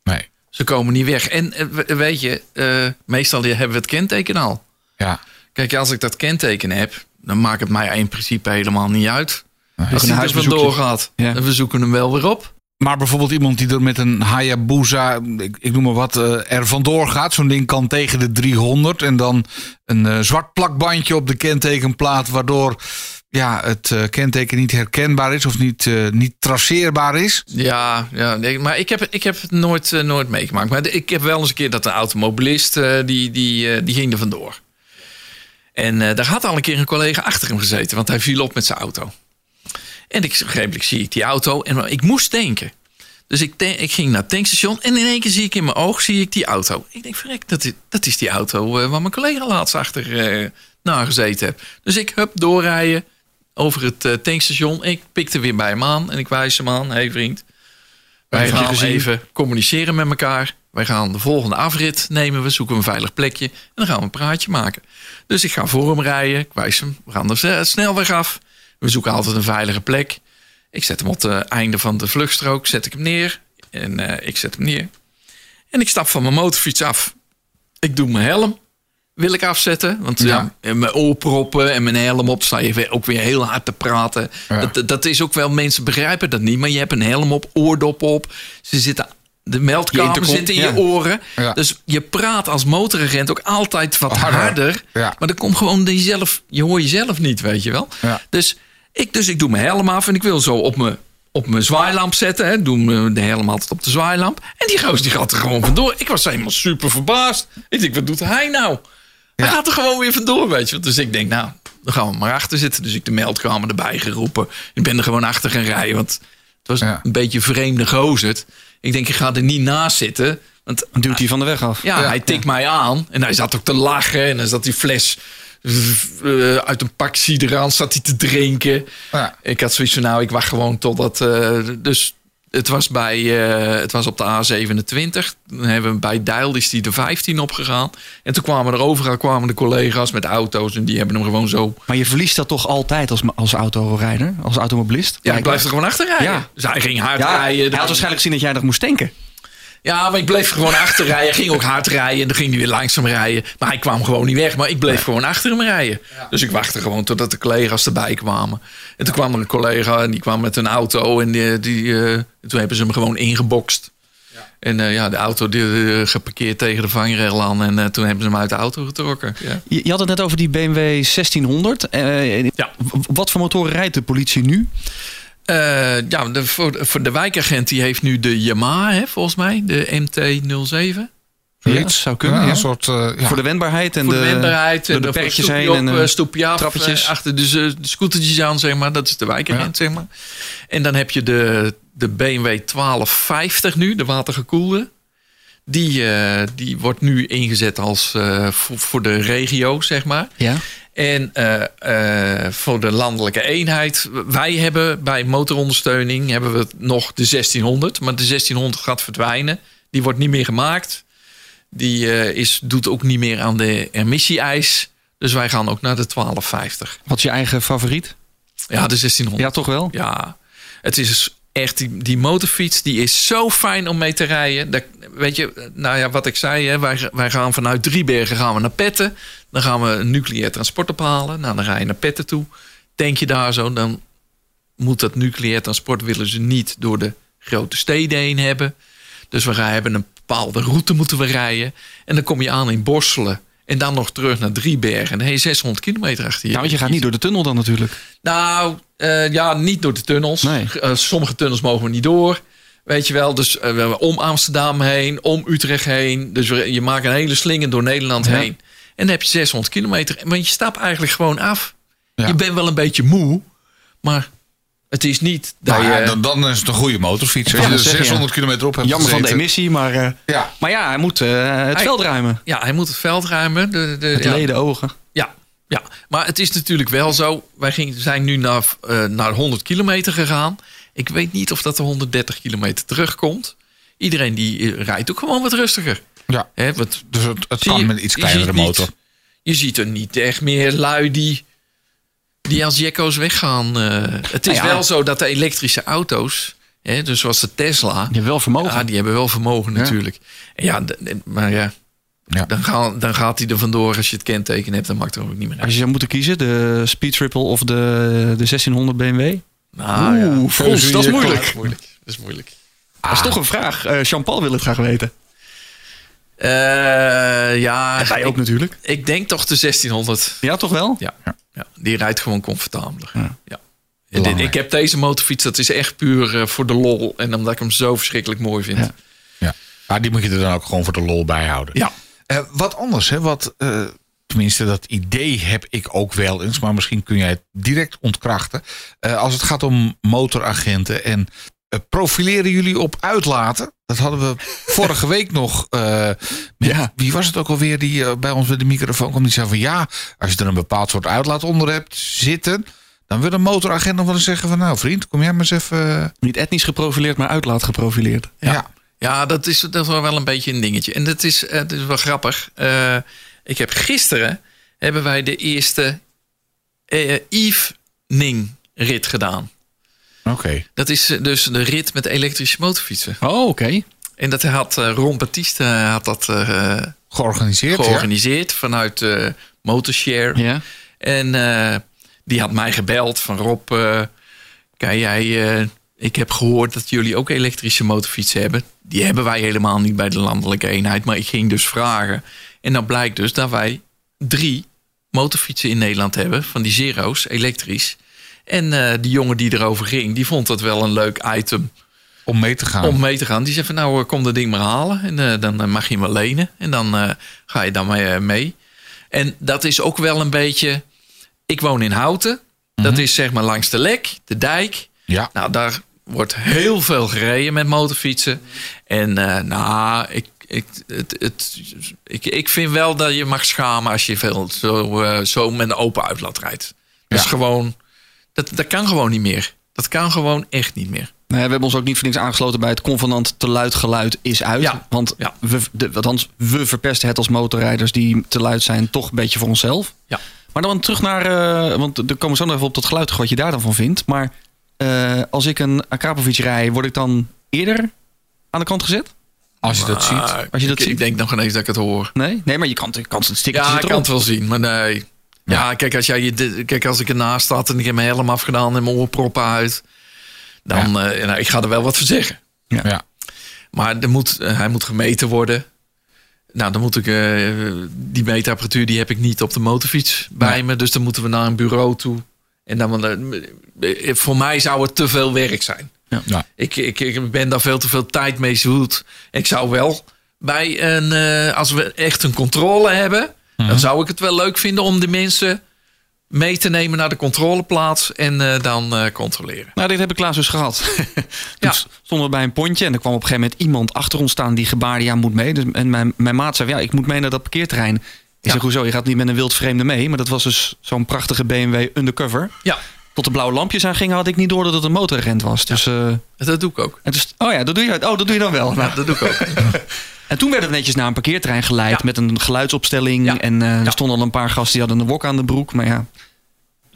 Nee. Ze komen niet weg. En eh, we- weet je, eh, meestal hebben we het kenteken al. Ja. Kijk, als ik dat kenteken heb, dan maakt het mij in principe helemaal niet uit. Als hij er huisbezoekje. vandoor gaat, Ja. en we zoeken hem wel weer op. Maar bijvoorbeeld iemand die er met een Hayabusa, ik, ik noem maar wat, eh, er vandoor gaat. Zo'n ding kan tegen de 300. En dan een eh, zwart plakbandje op de kentekenplaat. Waardoor ja, het eh, kenteken niet herkenbaar is of niet, eh, niet traceerbaar is. Ja, ja maar ik heb, ik heb het nooit, eh, nooit meegemaakt. Maar ik heb wel eens een keer dat een automobilist, die, die, die ging er vandoor. En daar had al een keer een collega achter hem gezeten, want hij viel op met zijn auto. En ik, begrijpelijk zie ik die auto en ik moest tanken. Dus ik, ik ging naar het tankstation en in één keer zie ik in mijn oog zie ik die auto. Ik denk, verrek, dat is, dat is die auto waar mijn collega laatst achter naar gezeten heb. Dus ik hup doorrijden over het eh, tankstation. Ik pikte weer bij hem aan en ik wijs hem aan. Hé hey vriend, wij gaan gezien? even communiceren met elkaar. Wij gaan de volgende afrit nemen. We zoeken een veilig plekje. En dan gaan we een praatje maken. Dus ik ga voor hem rijden. Ik wijs hem. We gaan de snelweg af. We zoeken altijd een veilige plek. Ik zet hem op het einde van de vluchtstrook. Zet ik hem neer. En eh, ik zet hem neer. En ik stap van mijn motorfiets af. Ik doe mijn helm. Wil ik afzetten. Want ja. Mijn oorproppen en mijn helm op. Sta je ook weer heel hard te praten. Ja. Dat, dat is ook wel, mensen begrijpen dat niet. Maar je hebt een helm op, oordop op. Ze zitten, de meldkamer zit in ja. je oren. Dus je praat als motoragent ook altijd wat Harder. Maar dan komt gewoon jezelf, je hoort jezelf niet, weet je wel. Dus, ik, dus ik doe mijn helm af en ik wil zo op mijn, op mijn zwaailamp zetten. Hè. Doe de helm altijd op de zwaailamp. En die goos die gaat er gewoon vandoor. Ik was helemaal super verbaasd. Ik denk, wat doet hij nou? Hij gaat er gewoon weer vandoor, weet je. Dus ik denk, nou, dan gaan we maar achter zitten. Dus ik de meldkamer erbij geroepen. Ik ben er gewoon achter gaan rijden, want het was Ja. een beetje vreemde gozer. Ik denk, ik ga er niet naast zitten. Want Dan duwt hij van de weg af. ja, Ja, hij tikt mij aan. En hij zat ook te lachen. En dan zat die fles eh, uit een pak cider aan, zat hij te drinken. Ja. Ik had zoiets van, nou, ik wacht gewoon totdat... eh, dus het was, bij, eh, het was op de A27. Dan hebben we bij Deil is die de 15 opgegaan. En toen kwamen er overal kwamen de collega's met auto's. En die hebben hem gewoon zo... Maar je verliest dat toch altijd als, als autorijder, als automobilist? Ja, ik blijf er gewoon achter rijden. Ja. Dus hij ging hard Ja, rijden. hij had waarschijnlijk gezien dat jij nog moest tanken. Ja, maar ik bleef gewoon achter rijden. Ging ook hard rijden. En dan ging hij weer langzaam rijden. Maar hij kwam gewoon niet weg. Maar ik bleef gewoon achter hem rijden. Dus ik wachtte gewoon totdat de collega's erbij kwamen. En toen kwam er een collega en die kwam met een auto. En die, die, eh, toen hebben ze hem gewoon ingebokst. En eh, ja, de auto die, eh, geparkeerd tegen de vangrail aan. En eh, toen hebben ze hem uit de auto getrokken. Ja. Je, je had het net over die BMW 1600. Eh, Ja. Wat voor motoren rijdt de politie nu? Eh, ja, de, voor, voor de wijkagent die heeft nu de Yamaha, hè, volgens mij. De MT-07. Zoiets zou kunnen. Ja, ja. een soort, eh, ja. Voor de wendbaarheid en voor de, de wendbaarheid. en de voor perkjes stoepje heen op, en eh, stoepje af. trappetjes. Achter de, de scootertjes aan, zeg maar. Dat is de wijkagent, zeg maar. En dan heb je de, de BMW 1250 nu, de watergekoelde. Die, eh, die wordt nu ingezet als eh, voor, voor de regio, zeg maar. Ja. En eh, eh, voor de landelijke eenheid. Wij hebben bij motorondersteuning hebben we nog de 1600. Maar de 1600 gaat verdwijnen. Die wordt niet meer gemaakt. Die eh, is, doet ook niet meer aan de emissie-eis. Dus wij gaan ook naar de 1250. Wat is je eigen favoriet? Ja, de 1600. Ja, toch wel? Ja, het is echt die, die motorfiets, die is zo fijn om mee te rijden. Dat, weet je, nou ja, wat ik zei, hè, wij, wij gaan vanuit Driebergen gaan we naar Petten. Dan gaan we een nucleair transport ophalen. Nou, dan ga je naar Petten toe. Denk je daar zo, dan moet dat nucleair transport willen ze niet door de grote steden heen hebben. Dus we gaan hebben een bepaalde route moeten we rijden. En dan kom je aan in Borselen. En dan nog terug naar Driebergen. Je 600 kilometer achter je. Ja, want je gaat niet door de tunnel dan natuurlijk. Nou, eh, ja, niet door de tunnels. Nee. Eh, sommige tunnels mogen we niet door. Weet je wel, dus we hebben om Amsterdam heen, om Utrecht heen. Dus we- je maakt een hele slinger door Nederland Ja. heen. En dan heb je 600 kilometer. Maar je stapt eigenlijk gewoon af. Ja. Je bent wel een beetje moe, maar het is niet dat Nou ja, je... dan, dan is het een goede motorfiets. Als Ja, je er zeg je, 600 kilometer op hebt Jammer van de emissie, maar, eh, Ja, maar ja, hij moet eh, het Hij- veld ruimen. Ja, hij moet het veld ruimen. De, de, Het ja. leden ogen. Ja, ja, maar het is natuurlijk wel zo. Wij gingen, zijn nu naar, eh, naar 100 kilometer gegaan. Ik weet niet of dat de 130 kilometer terugkomt. Iedereen die rijdt ook gewoon wat rustiger. Ja. Hè, wat, dus het, het kan je- met iets kleinere niet- motor. je ziet er niet echt meer lui die, die als jekko's weggaan. eh. het is Nou ja. wel zo dat de elektrische auto's, hè, dus zoals de Tesla... Je hebt wel vermogen. Ja, die hebben wel vermogen natuurlijk. En ja, maar ja, Ja. dan, gaan, dan gaat hij er vandoor als je het kenteken hebt. Dan maakt het ook niet meer uit. Als je zou moeten kiezen, de Speed Triple of de, de 1600 BMW? Nou, ja. Oeh, Frans, dat is Ja, moeilijk. Dat is moeilijk. Dat is moeilijk. Dat is toch een vraag. Eh, Jean-Paul wil het graag weten. Eh, ja, En wij ik, ook natuurlijk. ik denk toch de 1600. Ja, toch wel? Ja. Ja, die rijdt gewoon comfortabeler. Ja. Ja. En ik heb deze motorfiets, dat is echt puur eh, voor de lol. En omdat ik hem zo verschrikkelijk mooi vind. Ja. Ja. Ja. Maar die moet je er dan ook gewoon voor de lol bij houden. Eh, wat anders, hè? Wat, tenminste, dat idee heb ik ook wel eens. Maar misschien kun jij het direct ontkrachten. Als het gaat om motoragenten en profileren jullie op uitlaten? Dat hadden we vorige week nog. eh, met- Ja. Wie was het ook alweer die eh, bij ons bij de microfoon kwam? Die zei van ja, als je er een bepaald soort uitlaat onder hebt zitten. Dan wil een motoragent nog wel eens zeggen van nou vriend, kom jij maar eens even. eh, Niet etnisch geprofileerd, maar uitlaat geprofileerd. ja. Ja, dat is, dat is wel een beetje een dingetje. En dat is, dat is wel grappig. Eh, ik heb gisteren hebben wij de eerste evening rit gedaan. Oké. Dat is eh, dus de rit met elektrische motorfietsen. Oh, oké. En dat had eh, Ron Baptiste eh, had dat Georganiseerd. ja? georganiseerd vanuit eh Motorshare. Ja. En die had mij gebeld van Rob, kan jij, ik heb gehoord dat jullie ook elektrische motorfietsen hebben. Die hebben wij helemaal niet bij de landelijke eenheid, maar ik ging dus vragen. En dan blijkt dus dat wij drie motorfietsen in Nederland hebben, van die zero's, elektrisch. En eh, die jongen die erover ging, die vond dat wel een leuk item Om mee te gaan. om mee te gaan. Die zei van nou, eh, kom dat ding maar halen. En eh, dan mag je hem lenen. En dan ga je dan mee. En dat is ook wel een beetje... Ik woon in Houten. Dat is zeg maar langs de Lek, de dijk. Ja. Nou, daar wordt heel veel gereden met motorfietsen. En nou, ik, ik, het, het, ik, ik vind wel dat je mag schamen als je veel zo, zo met een open uitlaat rijdt. Dat is gewoon... Dat, dat kan gewoon niet meer. Dat kan gewoon echt niet meer. Nee, we hebben ons ook niet voor niks aangesloten bij het convenant te luid geluid is uit. Ja, Want ja. We, de, althans, we verpesten het als motorrijders die te luid zijn toch een beetje voor onszelf. Ja. Maar dan terug naar, eh, want er komen we zo nog even op dat geluid wat je daar dan van vindt. Maar eh, als ik een Akrapovic rij, word ik dan eerder aan de kant gezet? Als je dat ziet. Als je dat ik, ziet. ik denk nog ineens dat ik het hoor. Nee? Nee, maar je kan, je kan het stickertje Ja, ik zit kan het wel zien, maar nee. Ja, kijk, als jij je, kijk, als ik ernaast sta en ik heb mijn helm afgedaan en mijn oorproppen uit, dan, eh, nou, ik ga er wel wat voor zeggen. Ja. Maar er moet, eh, hij moet gemeten worden. Nou, dan moet ik eh, die meetapparatuur die heb ik niet op de motorfiets bij Nee. me, dus dan moeten we naar een bureau toe. En dan, voor mij zou het te veel werk zijn. Ja. Ik, ik, ik ben daar veel te veel tijd mee zoet. Ik zou wel bij een, eh, als we echt een controle hebben, dan zou ik het wel leuk vinden om de mensen mee te nemen naar de controleplaats en eh, dan eh, controleren. Nou, dit heb ik laatst dus gehad. [laughs] Toen Ja. stonden we bij een pontje en er kwam op een gegeven moment iemand achter ons staan die gebaarde, ja, moet mee. Dus, en mijn, mijn maat zei, ja, ik moet mee naar dat parkeerterrein. Ik Ja. zeg, hoezo? Je gaat niet met een wild vreemde mee. Maar dat was dus zo'n prachtige BMW undercover. Ja, Tot de blauwe lampjes aangingen had ik niet door dat het een motoragent was. Dus, eh, dat doe ik ook. en dus, oh ja, dat doe je, oh, dat doe je dan wel. Nou, dat doe ik ook. [laughs] en toen werd het netjes naar een parkeerterrein geleid Ja. met een geluidsopstelling. Ja. En eh, er stonden al een paar gasten die hadden een wok aan de broek. Maar ja,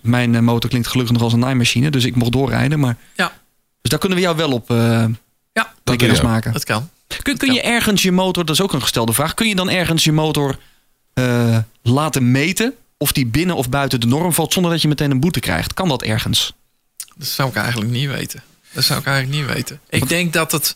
mijn eh, motor klinkt gelukkig nog als een naaimachine. Dus ik mocht doorrijden. Maar, Ja, dus daar kunnen we jou wel op eh ja Dat maken. dat kan. Kun, kun je ergens je motor, dat is ook een gestelde vraag, kun je dan ergens je motor eh, laten meten of die binnen of buiten de norm valt zonder dat je meteen een boete krijgt? Kan dat ergens? Dat zou ik eigenlijk niet weten. Dat zou ik eigenlijk niet weten. Ik denk dat het.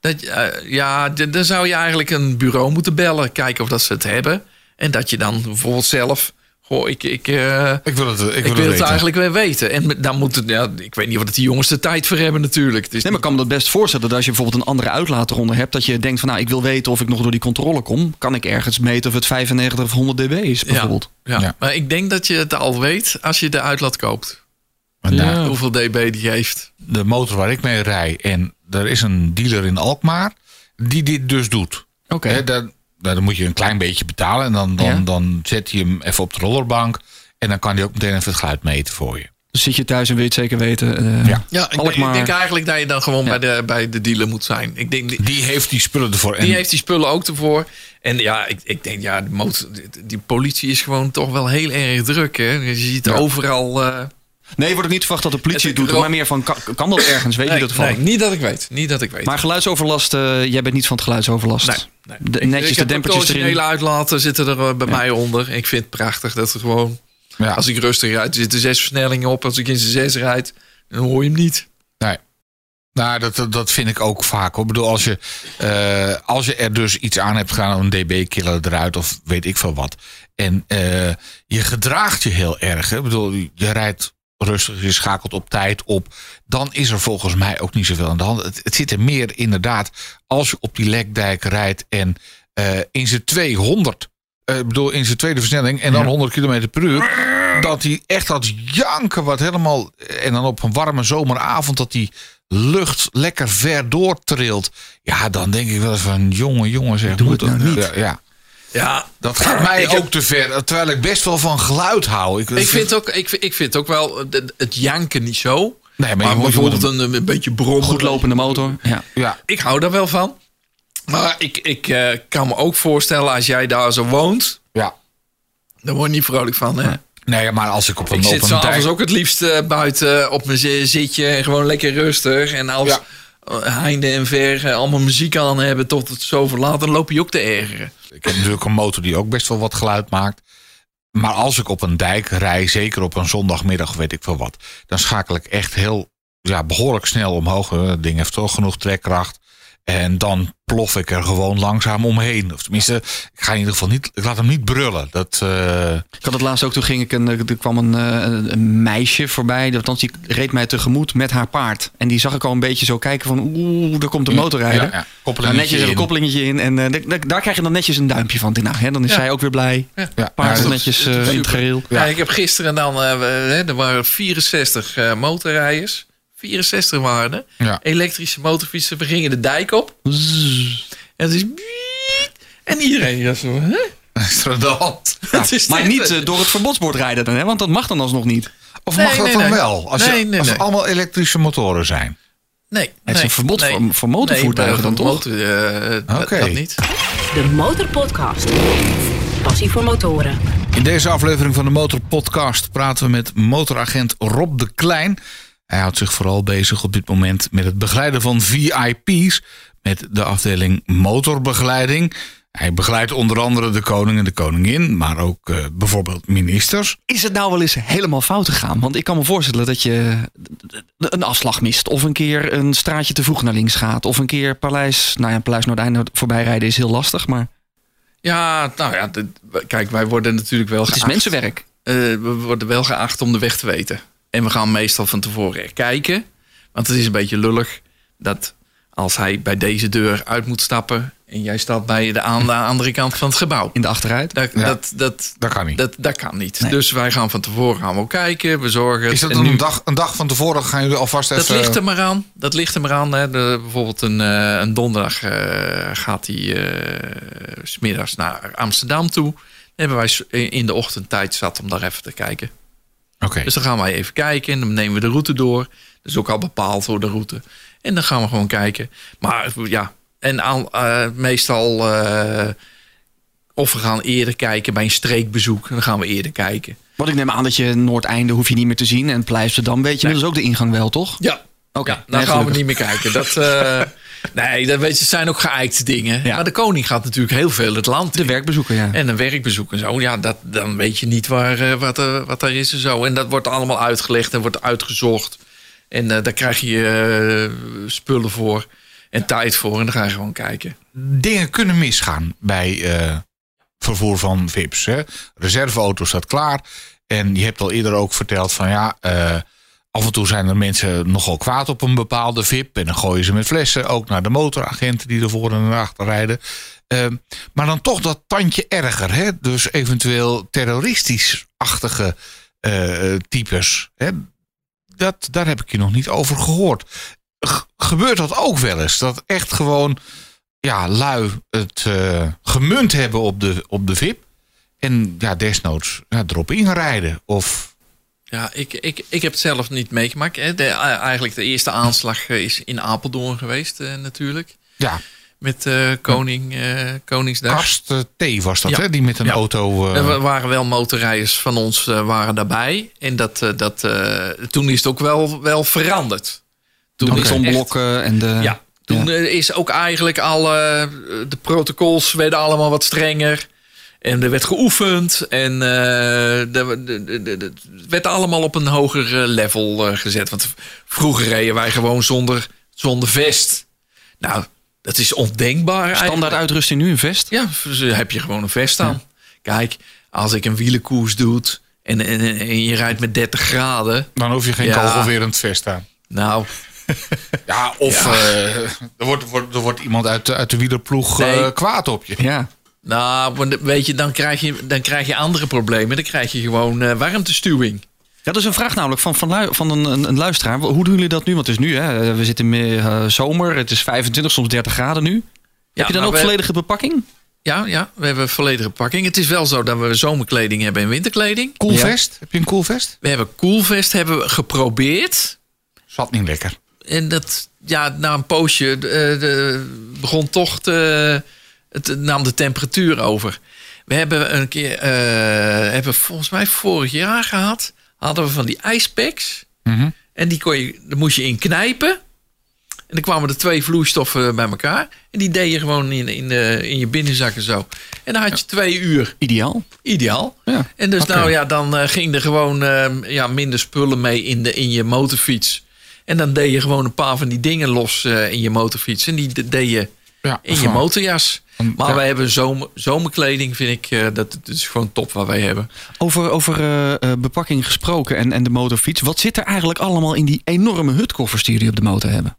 Dat, eh, ja, dan zou je eigenlijk een bureau moeten bellen. Kijken of dat ze het hebben. En dat je dan bijvoorbeeld zelf. Goh, ik, ik, eh, Ik wil het, ik wil ik het wil het weten. eigenlijk wel weten. En dan moet het. Ja, ik weet niet of het de jongens de tijd voor hebben, natuurlijk. Het is Nee, maar ik kan me dat best voorstellen dat als je bijvoorbeeld een andere uitlaat eronder hebt, dat je denkt van nou, ik wil weten of ik nog door die controle kom. Kan ik ergens meten of het 95 of 100 dB is bijvoorbeeld? Ja, Ja. maar ik denk dat je het al weet als je de uitlaat koopt. Maar Ja. Hoeveel dB die heeft. de motor waar ik mee rij en er is een dealer in Alkmaar die dit dus doet. Oké. Daar dan moet je een klein beetje betalen en dan, dan, Ja. dan zet je hem even op de rollerbank en dan kan hij ook meteen even het geluid meten voor je. Dus zit je thuis en wil je het zeker weten? eh, Ja. Ja, ik, denk- Alkmaar. ik denk eigenlijk dat je dan gewoon Ja. bij, de, bij de dealer moet zijn. Ik denk, die, Die heeft die spullen ervoor. En die heeft die spullen ook ervoor. En ja, ik, ik denk, ja, de motor, die politie is gewoon toch wel heel erg druk. Hè? Je ziet Ja. overal. eh, Nee, wordt ook niet verwacht dat de politie Het- doet, maar meer van kan, kan dat ergens? Weet je dat toevallig? nee, niet dat ik weet. Niet dat ik weet. Maar geluidsoverlast, eh, jij bent niet van het geluidsoverlast. nee, nee. De- netjes ik de dempertjes erin. originele uitlaten zitten er eh, bij mij onder. Ik vind het prachtig dat er gewoon, ja, als ik rustig rijd, er zitten zes versnellingen op. Als ik in z'n zes rijd, dan hoor je hem niet. nee. Nou, dat, dat- vind ik ook vaak. Hoor. Ik bedoel, als je, eh, als je er dus iets aan hebt gedaan, een dB-killer eruit of weet ik veel wat. En eh, je gedraagt je heel erg. Hè. Ik bedoel, je rijdt rustig, je schakelt op tijd op. Dan is er volgens mij ook niet zoveel aan de hand. Het, het zit er meer inderdaad als je op die lekdijk rijdt en eh, in zijn 200, eh, bedoel in zijn tweede versnelling en dan 100 km per uur. Dat hij echt dat janken wat helemaal. En dan op een warme zomeravond dat die lucht lekker ver doortrilt. Ja, dan denk ik wel eens van jongen, jongen, zeg. Doe het nou dat- niet. Ja, ja. Ja, dat gaat mij Ik heb- ook te ver. Terwijl ik best wel van geluid hou. Ik, ik vind, ook, ik, vind- ik vind ook wel het, het janken niet zo. Nee, maar Maar, je moet- je bijvoorbeeld een, een beetje brommen. Goed lopende motor. Ja. Ja, Ik hou daar wel van. Maar ik, ik eh, kan me ook voorstellen, als jij daar zo woont, ja. dan word je niet vrolijk van. Hè? Nee, maar als ik op een Ik zit s'avonds dijk- ook het liefst eh, buiten op mijn zi- zitje en gewoon lekker rustig. En als Ja. Eh, heinde en ver eh, allemaal muziek aan hebben tot het zoveel laat, dan loop je ook te ergeren. Ik heb natuurlijk een motor die ook best wel wat geluid maakt. Maar als ik op een dijk rij, zeker op een zondagmiddag, weet ik veel wat, dan schakel ik echt heel ja, behoorlijk snel omhoog. Het ding heeft toch genoeg trekkracht. En dan plof ik er gewoon langzaam omheen. Of tenminste, ik ga in ieder geval niet, ik laat hem niet brullen. Dat, eh, Ik had het laatst ook, toen ging ik een, er kwam een, eh, een meisje voorbij. Althans, die reed mij tegemoet met haar paard. En die zag ik al een beetje zo kijken van, oeh, daar komt de motorrijder. Ja, ja. Nou, netjes een in. koppelingetje in. En eh, daar- krijg je dan netjes een duimpje van. Nou, hè, dan is Ja. zij ook weer blij. ja, Paard is netjes eh, in het gereel. Ja. ik heb gisteren dan, eh, we- hè, er waren 64 eh, motorrijders. 64 waren. Ja. Elektrische motorfietsen, we gingen de dijk op. En het is... En iedereen ja, zo, hè? [laughs] Maar niet eh, door het verbodsbord rijden dan, hè? want dat mag dan alsnog niet. Of Nee, mag dat nee, dan nee. wel? Als, je- Nee, nee, als nee. het allemaal elektrische motoren zijn. Nee, Het is nee, een verbod nee. voor- voor motorvoertuigen Nee, dan toch? Motor, dat- Oké. dat niet. De Motorpodcast. Passie voor motoren. In deze aflevering van de Motor Podcast praten we met motoragent Rob de Klein. Hij houdt zich vooral bezig op dit moment met het begeleiden van VIP's met de afdeling motorbegeleiding. Hij begeleidt onder andere de koning en de koningin, maar ook eh, bijvoorbeeld ministers. Is het nou wel eens helemaal fout gegaan? Want ik kan me voorstellen dat je een afslag mist. Of een keer een straatje te vroeg naar links gaat. Of een keer Paleis, nou ja, Paleis Noordeinde voorbij rijden is heel lastig. Maar Ja, nou ja, dit- kijk, wij worden natuurlijk wel het is geacht. mensenwerk. Eh, we worden wel geacht om de weg te weten. En we gaan meestal van tevoren kijken. Want het is een beetje lullig dat als hij bij deze deur uit moet stappen... en jij staat bij de, aan de andere kant van het gebouw. In de achteruit. Dat, Ja. dat, dat, Dat kan niet. dat, dat kan niet. Nee. Dus wij gaan van tevoren gaan we kijken, we zorgen... Is dat een, nu- dag, een dag van tevoren gaan jullie alvast Dat even... ligt er maar aan. Dat ligt er maar aan. Hè. De, bijvoorbeeld een, eh, een donderdag eh, gaat hij s smiddags naar Amsterdam toe. Dan hebben wij in de ochtend tijd zat om daar even te kijken. Dus dan gaan wij even kijken en dan nemen we de route door. Dat is ook al bepaald voor de route. En dan gaan we gewoon kijken. Maar ja, en eh, meestal... eh, of we gaan eerder kijken bij een streekbezoek. Dan gaan we eerder kijken. Want ik neem aan dat je Noordeinde hoef je niet meer te zien. En Pleisterdam weet je inmiddels ook de ingang wel, toch? Ja, Oké, Ja, dan nee, gaan we niet meer kijken. Dat, [laughs] eh, nee, dat weet je, zijn ook geëikte dingen. Ja. Maar de koning gaat natuurlijk heel veel het land De in. werkbezoeker, ja. En een werkbezoek en zo. Ja, dat, dan weet je niet waar, eh, wat, er, wat er is en zo. En dat wordt allemaal uitgelegd en wordt uitgezocht. En eh, daar krijg je eh, spullen voor en tijd voor. En dan ga je gewoon kijken. dingen kunnen misgaan bij vervoer van VIP's. Hè. Reserveauto staat klaar. En je hebt al eerder ook verteld van ja, af en toe zijn er mensen nogal kwaad op een bepaalde VIP. En dan gooien ze met flessen ook naar de motoragenten die ervoor en naar achter rijden. Eh, maar dan toch dat tandje erger. Hè? Dus eventueel terroristisch-achtige eh, types. Hè? Dat, daar heb ik je nog niet over gehoord. Gebeurt dat ook wel eens? Dat echt gewoon ja, lui het eh, gemunt hebben op de, op de VIP. En ja, desnoods ja, erop inrijden. Of Ja, ik, ik, ik heb het zelf niet meegemaakt. Hè. De, eigenlijk de eerste aanslag eh, is in Apeldoorn geweest eh, natuurlijk. ja, Met eh, koning, eh, Koningsdag. Karst eh, T was dat, Ja. hè? Die met een Ja. auto... eh, Er wa- waren wel motorrijders van ons eh, waren daarbij. En dat, eh, dat, eh, toen is het ook wel, wel veranderd. Toen de is zonblokken en de... ja, toen eh, is ook eigenlijk alle de protocols werden allemaal wat strenger. En er werd geoefend. En eh, het werd allemaal op een hoger eh, level eh, gezet. Want vroeger reden wij gewoon zonder, zonder vest. Nou, dat is ondenkbaar Standaard eigenlijk. uitrusting nu een vest? Ja, dus heb je gewoon een vest aan. Kijk, als ik een wielenkoers doe en, en, en je rijdt met 30 graden. Dan hoef je geen Ja. kogelwerend vest aan. Nou, [laughs] Ja, of eh, er, wordt, wordt, er wordt iemand uit, de- uit de wielerploeg eh, kwaad op je. Ja. Nou, weet je, dan krijg je, dan krijg je andere problemen. Dan krijg je gewoon eh, warmtestuwing. Ja, dat is een vraag namelijk van, van, een, een, een luisteraar. Hoe doen jullie dat nu? Want het is nu, hè, we zitten in eh, zomer. Het is 25, soms 30 graden nu. Heb je dan ook we- volledige bepakking? Ja, ja, we hebben volledige pakking. Het is wel zo dat we zomerkleding hebben en winterkleding. Cool Ja. vest? Heb je een cool vest? We hebben koelvest hebben we geprobeerd. Zat niet lekker. En dat, ja, na een poosje eh, de, begon toch te, het nam de temperatuur over. We hebben een keer, eh, hebben volgens mij vorig jaar gehad, hadden we van die ijspacks. Mhm. En die kon je, daar moest je in knijpen. En dan kwamen er twee vloeistoffen bij elkaar. En die deed je gewoon in, in, de, in je binnenzakken zo. En dan had je twee uur. Ideaal. Ideaal. Ja. En dus nou ja, dan eh, ging er gewoon eh, ja, minder spullen mee in, de, in je motorfiets. En dan deed je gewoon een paar van die dingen los eh, in je motorfiets. En die de- deed je Ja, in je motorjas. Maar ja. wij hebben zomer, zomerkleding, vind ik, eh, dat, dat is gewoon top wat wij hebben. Over, over eh, eh, bepakking gesproken en, en de motorfiets. Wat zit er eigenlijk allemaal in die enorme hutkoffers die jullie op de motor hebben?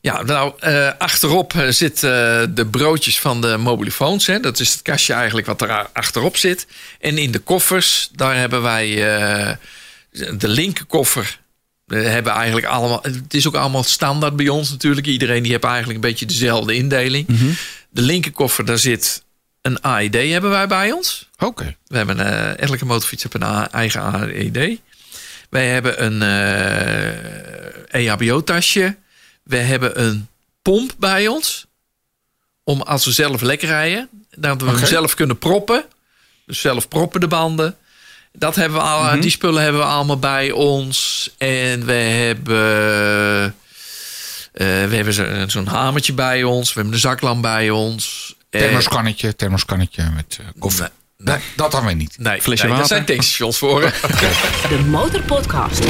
Ja, nou, achterop zitten de broodjes van de mobielefoons. Hè. Dat is het kastje eigenlijk wat er achterop zit. En in de koffers, daar hebben wij eh, de linkerkoffer. We hebben eigenlijk allemaal, het is ook allemaal standaard bij ons natuurlijk. Iedereen die heeft eigenlijk een beetje dezelfde indeling. De linkerkoffer, daar zit een AED hebben wij bij ons. Oké. We hebben eh, elke motorfiets heeft een eigen AED. Wij hebben een eh EHBO-tasje. We hebben een pomp bij ons. Om als we zelf lekker rijden, dat we hem zelf kunnen proppen. Dus zelf proppen de banden. Dat hebben we al, Die spullen hebben we allemaal bij ons. En we hebben, eh, we hebben zo- zo'n hamertje bij ons. We hebben een zaklamp bij ons. Thermoskannetje, thermoskannetje met eh, koffie. Nee, Nee, dat dan weer niet. Nee, Flesje nee, daar water. zijn tankstations voor. [laughs] De Motorpodcast.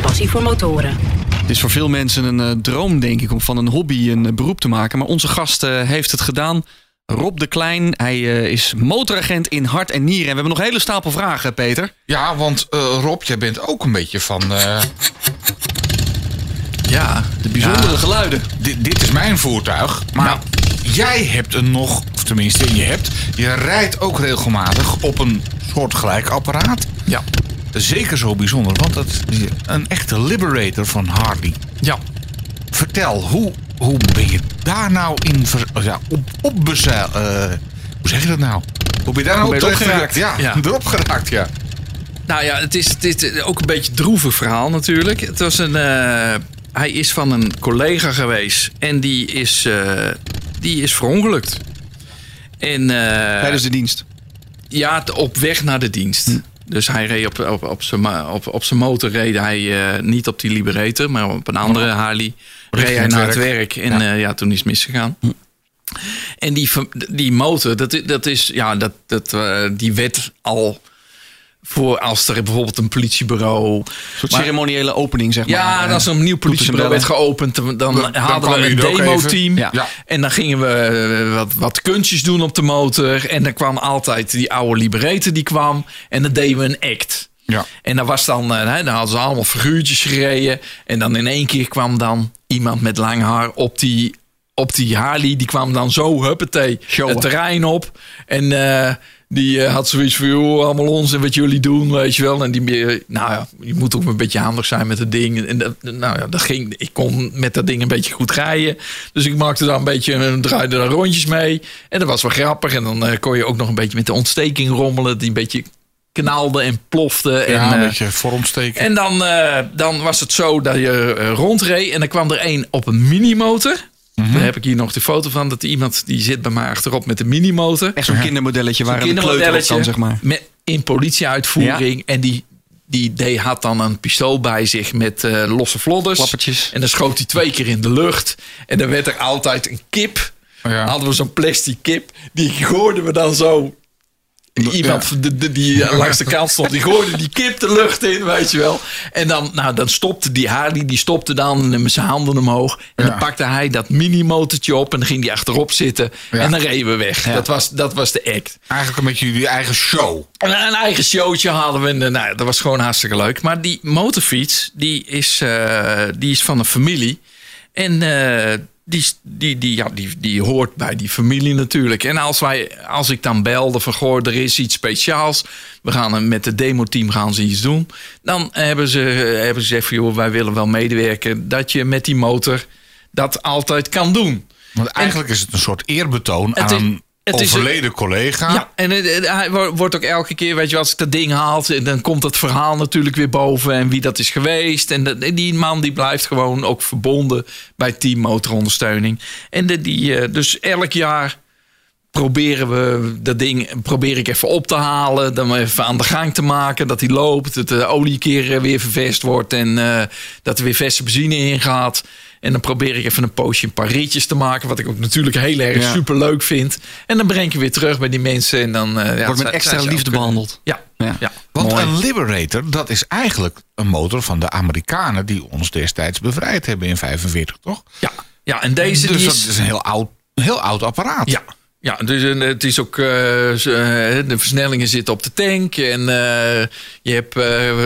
Passie voor motoren. Het is voor veel mensen een eh, droom, denk ik, om van een hobby een beroep te maken. Maar onze gast heeft het gedaan. Rob de Klein, hij eh, is motoragent in hart en nieren. En we hebben nog een hele stapel vragen, Peter. Ja, want eh, Rob, jij bent ook een beetje van... eh, ja, De bijzondere geluiden. dit, dit is mijn voertuig, maar jij hebt een nog... Of tenminste, je hebt... Je rijdt ook regelmatig op een soortgelijk apparaat. ja, Zeker zo bijzonder, want dat is een echte liberator van Harley. ja. Vertel, hoe, hoe ben je daar nou in... ver- ja, op, op bezeil- eh, hoe zeg je dat nou? Hoe ben je daar nou op geraakt? Ja, Ja. erop geraakt, ja. Nou ja, het is, het is ook een beetje een droevig verhaal natuurlijk. Het was een, eh, hij is van een collega geweest en die is, eh, die is verongelukt. En eh, Tijdens de dienst. ja, op weg naar de dienst. Dus hij reed op, op, op, zijn, op, op zijn motor reed hij eh, niet op die Liberator, maar op een andere Harley. Reed hij naar het werk. en ja. ja, toen is het misgegaan. En die, die motor, dat, dat is, ja, dat, dat, eh, die werd al voor als er bijvoorbeeld een politiebureau. Een soort Maar- ceremoniële opening, zeg maar. Ja, Eh, als er een nieuw politiebureau werd geopend, dan, hadden we een demo-team. Ja. En dan gingen we eh, wat, wat kunstjes doen op de motor. En dan kwam altijd die oude Liberator die kwam. En dan deden we een act. Ja. En dan was dan, eh, hè, dan hadden ze allemaal figuurtjes gereden. En dan in één keer kwam dan iemand met lang haar op die, op die Harley. Die kwam dan zo, huppatee, Showen. het terrein op. En eh, die eh, had zoiets van, joh, allemaal ons en wat jullie doen, weet je wel. En die, eh, nou ja, je moet ook een beetje handig zijn met het ding. En dat, nou ja, dat ging, ik kon met dat ding een beetje goed rijden. Dus ik maakte daar een beetje, draaide daar rondjes mee. En dat was wel grappig. En dan kon je ook nog een beetje met de ontsteking rommelen. Die een beetje knalde en plofte. Ja, en, een eh, beetje vormsteken. en dan, eh, dan was het zo dat je eh, rondreed. En dan kwam er één op een minimotor. Mhm. Daar heb ik hier nog de foto van. Dat iemand die zit bij mij achterop met een minimotor. Echt zo'n kindermodelletje waar een kleuter op kan, zeg maar. Met, in politieuitvoering. En die, die deed, had dan een pistool bij zich met eh, losse vlodders. Klappertjes. En dan schoot hij twee keer in de lucht. En dan werd er altijd een kip. Ja. Hadden we zo'n plastic kip. Die gooiden we dan zo Iemand die langs de kant stond, die gooide die kip de lucht in, weet je wel. En dan, nou, dan stopte die Harley, die stopte dan met zijn handen omhoog. En dan pakte hij dat mini-motortje op en dan ging hij achterop zitten. En dan reden we weg. Dat, was, dat was de act. Eigenlijk een beetje jullie eigen show. En een eigen showtje hadden we. En, nou, dat was gewoon hartstikke leuk. Maar die motorfiets, die is, uh, die is van een familie. En uh, die, die, die, ja, die, die hoort bij die familie natuurlijk. En als, wij, als ik dan belde van goh, er is iets speciaals. We gaan met het demoteam gaan ze iets doen. Dan hebben ze, hebben ze gezegd van joh, wij willen wel medewerken. Dat je met die motor dat altijd kan doen. Want eigenlijk is het een soort eerbetoon aan het overleden collega. Ja, en hij wordt ook elke keer, weet je, als ik dat ding haal, dan komt het verhaal natuurlijk weer boven en wie dat is geweest. En die man die blijft gewoon ook verbonden bij Team Motorondersteuning. En de, die, eh, dus elk jaar proberen we dat ding, probeer ik even op te halen, dan even aan de gang te maken, dat hij loopt, dat de olie keer weer vervest wordt en uh, dat er weer verse benzine in gaat. En dan probeer ik even een poosje een paar ritjes te maken. Wat ik ook natuurlijk heel erg super leuk vind. En dan breng ik weer terug bij die mensen. En dan uh, wordt met extra liefde behandeld. Ja. ja. ja. Want een Liberator, dat is eigenlijk een motor van de Amerikanen. die ons destijds bevrijd hebben in 45, toch? Ja, ja en deze. Dus die dat is een heel oud, heel oud apparaat. Ja, ja, dus eh, het is ook. Uh, de versnellingen zitten op de tank. En uh, je hebt uh,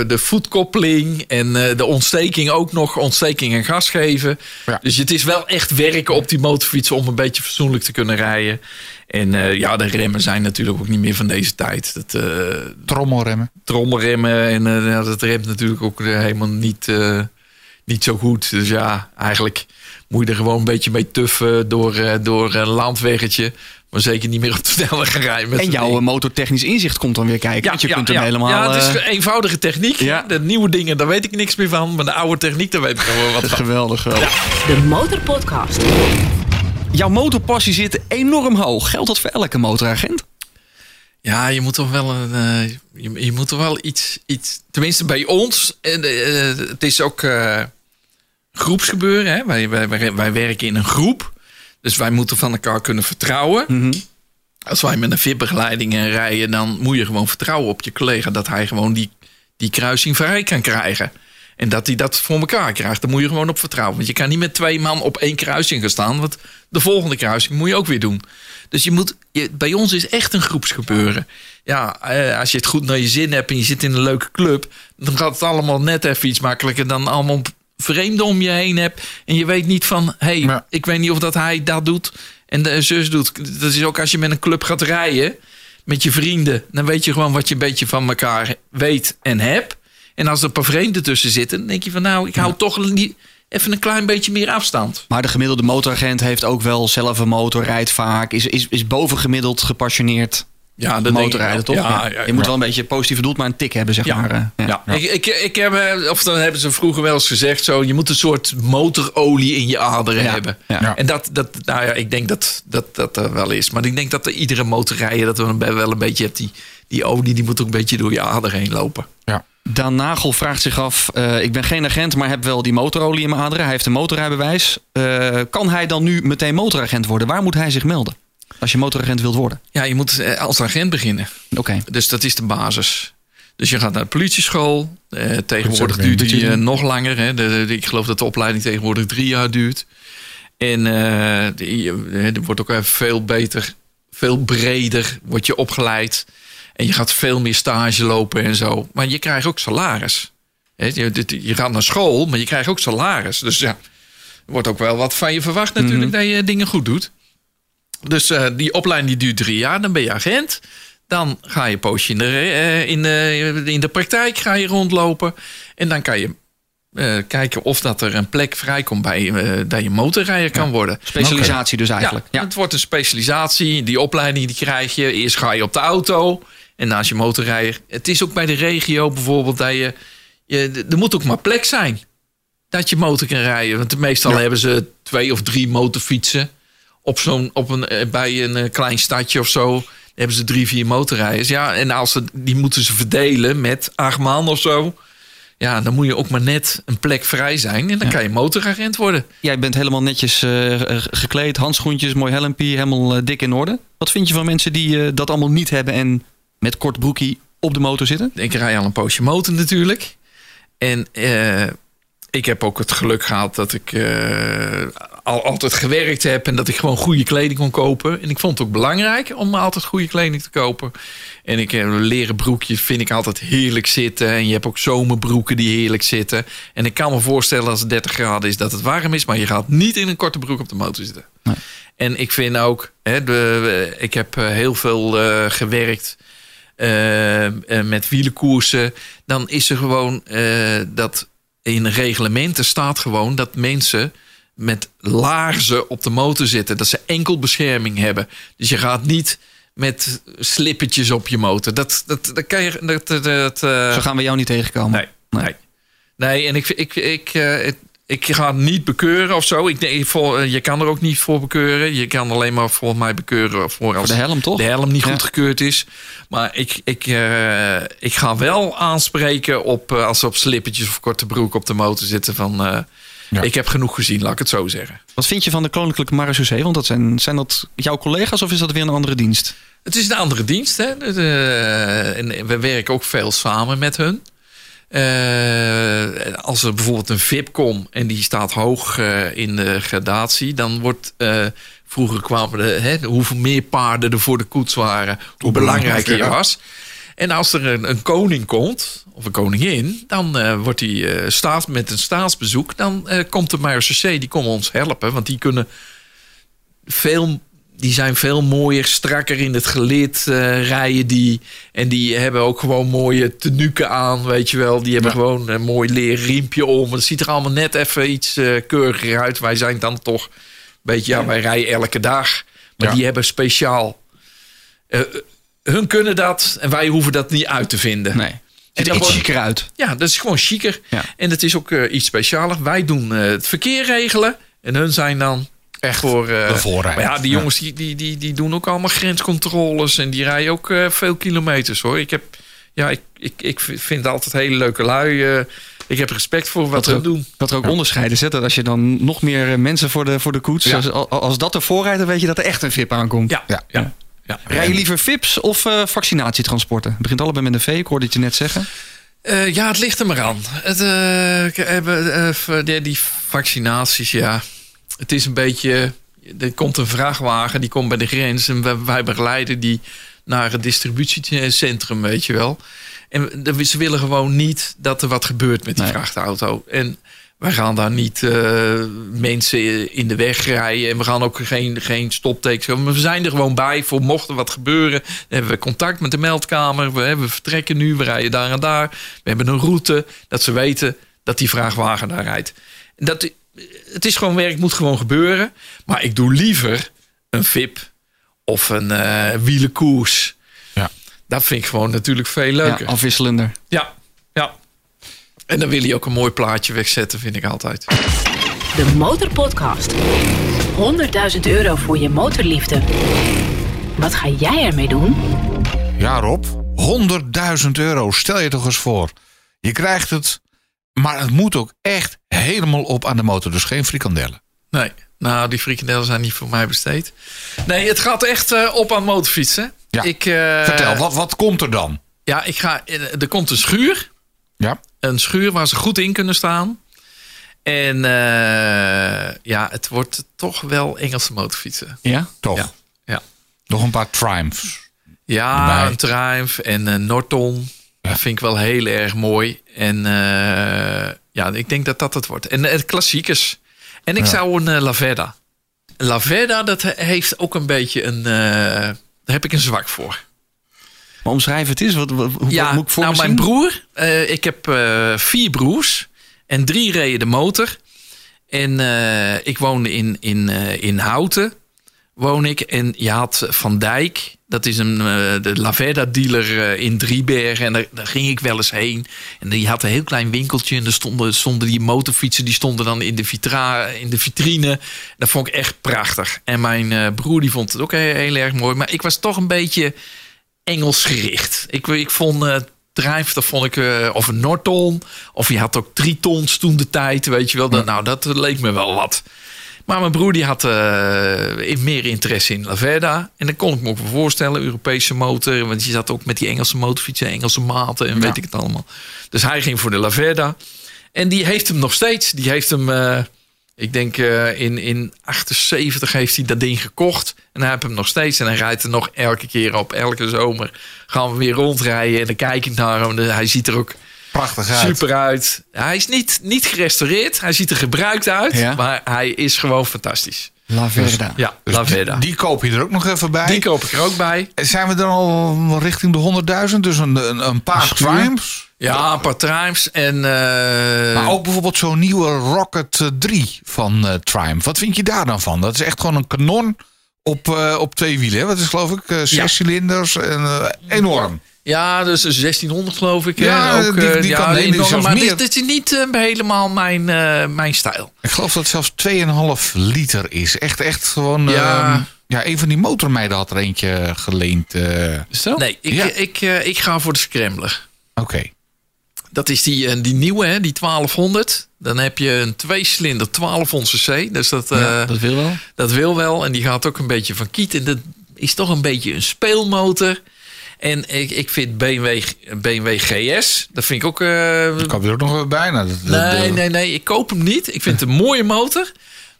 de voetkoppeling. En de ontsteking ook nog. Ontsteking en gas geven. Ja. Dus het is wel echt werken op die motorfiets. om een beetje fatsoenlijk te kunnen rijden. En ja, de remmen zijn natuurlijk ook niet meer van deze tijd. Dat, trommelremmen. Trommelremmen. En ja, dat remt natuurlijk ook helemaal niet, niet zo goed. Dus ja, eigenlijk moet je er gewoon een beetje mee tuffen door, door een landweggetje. Maar zeker niet meer op de snelweg gaan rijden. en jouw motortechnisch inzicht komt dan weer kijken. Ja, want je kunt hem helemaal... Ja, het is uh... eenvoudige techniek. De nieuwe dingen, daar weet ik niks meer van. Maar de oude techniek, daar weet ik gewoon wat van. Geweldig, geweldig. De Motorpodcast. Jouw motorpassie zit enorm hoog. Geldt dat voor elke motoragent? Ja, je moet toch wel, een, uh, je, je, moet toch wel iets, iets... Tenminste, bij ons... Uh, het is ook groepsgebeuren. Hè? Wij, wij, wij, wij werken in een groep. Dus wij moeten van elkaar kunnen vertrouwen. Mhm. Als wij met een VIP-begeleiding rijden, dan moet je gewoon vertrouwen op je collega dat hij gewoon die, die kruising vrij kan krijgen. En dat hij dat voor elkaar krijgt. Daar moet je gewoon op vertrouwen. Want je kan niet met twee man op één kruising gaan staan. Want de volgende kruising moet je ook weer doen. Dus je moet, je, bij ons is echt een groepsgebeuren. Ja, eh, als je het goed naar je zin hebt en je zit in een leuke club. dan gaat het allemaal net even iets makkelijker dan allemaal vreemden om je heen hebt. En je weet niet van, hé, hey, ik weet niet of dat hij dat doet en de zus doet. Dat is ook als je met een club gaat rijden met je vrienden. Dan weet je gewoon wat je een beetje van elkaar weet en hebt. En als er een paar vreemden tussen zitten, dan denk je van nou, ik hou toch niet even een klein beetje meer afstand. Maar de gemiddelde motoragent heeft ook wel zelf een motor, rijdt vaak, is, is, is bovengemiddeld gepassioneerd. Ja, de motorrijden toch? Ja, ja, je moet wel een beetje positief bedoeld, maar een tik hebben, zeg maar. Eh, ja. Ik, ik, ik heb, eh, of dan hebben ze vroeger wel eens gezegd zo, je moet een soort motorolie in je aderen hebben. En dat, dat, nou ja, ik denk dat, dat dat er wel is. Maar ik denk dat er iedere motorrijder dat we wel een beetje hebt, die, die olie, die moet ook een beetje door je ader heen lopen. Ja. Daan Nagel vraagt zich af: uh, ik ben geen agent, maar heb wel die motorolie in mijn aderen. Hij heeft een motorrijbewijs. Uh, kan hij dan nu meteen motoragent worden? Waar moet hij zich melden? Als je motoragent wilt worden? Ja, je moet eh, als agent beginnen. Oké. Dus dat is de basis. Dus je gaat naar de politieschool. Eh, tegenwoordig duurt die uh, nog langer. Hè. De, de, ik geloof dat de opleiding tegenwoordig drie jaar duurt. En uh, die, er wordt ook even veel beter, veel breder wordt je opgeleid. En je gaat veel meer stage lopen en zo. Maar je krijgt ook salaris. Je, je gaat naar school, maar je krijgt ook salaris. Dus ja, er wordt ook wel wat van je verwacht natuurlijk mhm. dat je dingen goed doet. Dus uh, die opleiding die duurt drie jaar, dan ben je agent. Dan ga je poosje in de, uh, in, de, in de praktijk ga je rondlopen. En dan kan je uh, kijken of dat er een plek vrijkomt bij dat je motorrijder kan worden. Specialisatie dus eigenlijk. Ja, Het wordt een specialisatie. Die opleiding die krijg je. Eerst ga je op de auto. En naast je motorrijder. Het is ook bij de regio bijvoorbeeld dat je, je. Er moet ook maar plek zijn. Dat je motor kan rijden. Want meestal hebben ze twee of drie motorfietsen op zo'n, op een, eh, bij een eh, klein stadje of zo hebben ze drie, vier motorrijders. Ja, en als ze, die moeten ze verdelen met acht man of zo. Ja, dan moet je ook maar net een plek vrij zijn. En dan kan je motoragent worden. Jij bent helemaal netjes uh, gekleed, handschoentjes, mooi helmpje, helemaal dik in orde. Wat vind je van mensen die dat allemaal niet hebben en met kort broekie op de motor zitten? Ik rij al een poosje motor natuurlijk. En eh, ik heb ook het geluk gehad dat ik eh, al altijd gewerkt heb en dat ik gewoon goede kleding kon kopen. En ik vond het ook belangrijk om altijd goede kleding te kopen. En ik heb leren broekjes vind ik altijd heerlijk zitten. En je hebt ook zomerbroeken die heerlijk zitten. En ik kan me voorstellen als het 30 graden is dat het warm is, maar je gaat niet in een korte broek op de motor zitten. Nee. En ik vind ook, hè, de, ik heb eh, heel veel uh, gewerkt uh, met wielenkoersen. Dan is er gewoon dat in reglementen staat gewoon dat mensen met laarzen op de motor zitten. Dat ze enkel bescherming hebben. Dus je gaat niet met slippertjes op je motor. Dat, dat, dat kan je. Dat, dat, uh... Zo gaan we jou niet tegenkomen. Nee. Nee. nee. nee en ik, ik, ik, uh, ik ga het niet bekeuren of zo. Ik, ik, vol, je kan er ook niet voor bekeuren. Je kan alleen maar volgens mij bekeuren voor als voor de helm, toch? de helm niet goed gekeurd is. Maar ik, ik, uh, ik ga wel aanspreken op als ze op slippertjes of korte broek op de motor zitten van. Ja. Ik heb genoeg gezien, laat ik het zo zeggen. Wat vind je van de Koninklijke Marechaussee? Want dat zijn, zijn dat jouw collega's of is dat weer een andere dienst? Het is een andere dienst. Hè? De, en we werken ook veel samen met hun. Uh, als er bijvoorbeeld een VIP komt en die staat hoog uh, in de gradatie, dan wordt. Uh, vroeger kwamen de, hè, hoeveel meer paarden er voor de koets waren, hoe, hoe belangrijker je was. En als er een, een, koning komt, of een koningin, dan uh, wordt die uh, staat met een staatsbezoek. Dan uh, komt de marechaussee, die komen ons helpen. Want die kunnen veel, die zijn veel mooier, strakker in het gelid rijden. Die, en die hebben ook gewoon mooie tenuken aan, weet je wel. Die hebben ja. gewoon een mooi leren riempje om. Het ziet er allemaal net even iets keuriger uit. Wij zijn dan toch een beetje, ja, wij rijden elke dag. Maar ja. die hebben speciaal hun kunnen dat en wij hoeven dat niet uit te vinden. Nee. Ziet er iets chiquer uit. Ja, dat is gewoon chiquer. Ja. En het is ook uh, iets specialer. Wij doen uh, het verkeer regelen. En hun zijn dan echt voor... Uh, de voorrijden. Maar ja, die jongens die, die, die, die doen ook allemaal grenscontroles. En die rijden ook veel kilometers hoor. Ik heb... Ja, ik, ik, ik vind altijd hele leuke lui. ik heb respect voor wat ze doen. Dat er ook ja. onderscheiden zet. Dat als je dan nog meer mensen voor de, voor de koets... Ja. Als, als dat ervoor rijdt, dan weet je dat er echt een VIP aankomt. ja. ja. ja. Ja. Rij je liever VIPs of uh, vaccinatietransporten? Het begint allebei met een V, ik hoorde het je net zeggen. Uh, ja, het ligt er maar aan. Het, uh, die, die vaccinaties, ja. Het is een beetje... Er komt een vrachtwagen, die komt bij de grens... en wij, wij begeleiden die naar het distributiecentrum, weet je wel. En ze willen gewoon niet dat er wat gebeurt met die nee. vrachtauto. En wij gaan daar niet uh, mensen in de weg rijden. En we gaan ook geen, geen stoptekens. Maar we zijn er gewoon bij voor mocht er wat gebeuren. Dan hebben we contact met de meldkamer. We, we vertrekken nu, we rijden daar en daar. We hebben een route. Dat ze weten dat die vrachtwagen daar rijdt. Dat, het is gewoon werk, moet gewoon gebeuren. Maar ik doe liever een VIP of een uh, wielenkoers. Ja. Dat vind ik gewoon natuurlijk veel leuker. Ja, afwisselender. Ja, ja. En dan wil hij ook een mooi plaatje wegzetten, vind ik altijd. De Motorpodcast. 100.000 euro voor je motorliefde. Wat ga jij ermee doen? Ja, Rob. 100.000 euro. Stel je toch eens voor. Je krijgt het, maar het moet ook echt helemaal op aan de motor. Dus geen frikandellen. Nee, nou, die frikandellen zijn niet voor mij besteed. Nee, het gaat echt uh, op aan motorfietsen. Ja. Ik, uh, Vertel, wat, wat komt er dan? Ja, ik ga, er komt een schuur. Ja. Een schuur waar ze goed in kunnen staan. En uh, ja, het wordt toch wel Engelse motorfietsen. Ja? Toch? Ja. ja. Nog een paar Triumphs. Ja, erbij. een Triumph en een Norton. Ja. Dat vind ik wel heel erg mooi. En uh, ja, ik denk dat dat het wordt. En het klassiekers. En ik ja. zou een uh, Laveda. Laveda, dat heeft ook een beetje een... daar heb ik een zwak voor. Maar omschrijf het eens. Wat, wat, hoe ja, moet ik voor nou, mijn broer. Uh, ik heb uh, vier broers. En drie reden de motor. En uh, ik woonde in, in, in Houten. Woon ik. En je had Van Dijk. Dat is een de Laveda dealer in Driebergen. En daar, daar, ging ik wel eens heen. En die had een heel klein winkeltje. En er stonden, stonden die motorfietsen. Die stonden dan in de, vitra, in de vitrine. Dat vond ik echt prachtig. En mijn broer die vond het ook heel, heel erg mooi. Maar ik was toch een beetje Engels gericht. Ik, ik vond uh, Drijf, dat vond ik, uh, of een Norton, of je had ook Tritons toen de tijd, weet je wel. Dat, nou, dat leek me wel wat. Maar mijn broer die had uh, meer interesse in Laverda. En dan kon ik me ook voorstellen, Europese motor. Want je zat ook met die Engelse motorfietsen, Engelse maten en weet ik het allemaal. Dus hij ging voor de Laverda. En die heeft hem nog steeds. Die heeft hem, ik denk uh, in, in 78 heeft hij dat ding gekocht. En hij heeft hem nog steeds. En hij rijdt er nog elke keer op. Elke zomer gaan we weer rondrijden. En dan kijk ik naar hem. Hij ziet er ook prachtig uit. Super uit. Hij is niet, niet gerestaureerd. Hij ziet er gebruikt uit. Ja. Maar hij is gewoon fantastisch. La Verda. Dus, ja, dus La Verda. Die, die, koop je er ook nog even bij. Die koop ik er ook bij. Zijn we dan al richting de 100.000? Dus een, een, een paar Triumphs? Ja, een paar Triumphs. En, uh... Maar ook bijvoorbeeld zo'n nieuwe Rocket 3 van uh, Triumph. Wat vind je daar dan van? Dat is echt gewoon een kanon op, uh, op twee wielen. Wat is geloof ik? zes ja. cilinders. En, enorm. Ja, dus 1600 geloof ik. Ja, ook, die, die ja, kan nee, nog, maar meer... dit, is niet helemaal mijn, mijn stijl. Ik geloof dat het zelfs 2,5 liter is. Echt, echt gewoon... Ja. Uh, ja, een van die motormeiden had er eentje geleend. Zo? Nee, ik, ja. ik, ik ga voor de Scrambler. Oké. Okay. Dat is die, die nieuwe, hè, die 1200. Dan heb je een tweecilinder 1200 cc. Dus dat, ja, dat wil wel. Dat wil wel. En die gaat ook een beetje van kiet. En dat is toch een beetje een speelmotor. En ik, ik vind BMW, BMW GS, dat vind ik ook... Uh, dat kan er ook nog bijna. nee, nee, nee. Ik koop hem niet. Ik vind het een [laughs] mooie motor.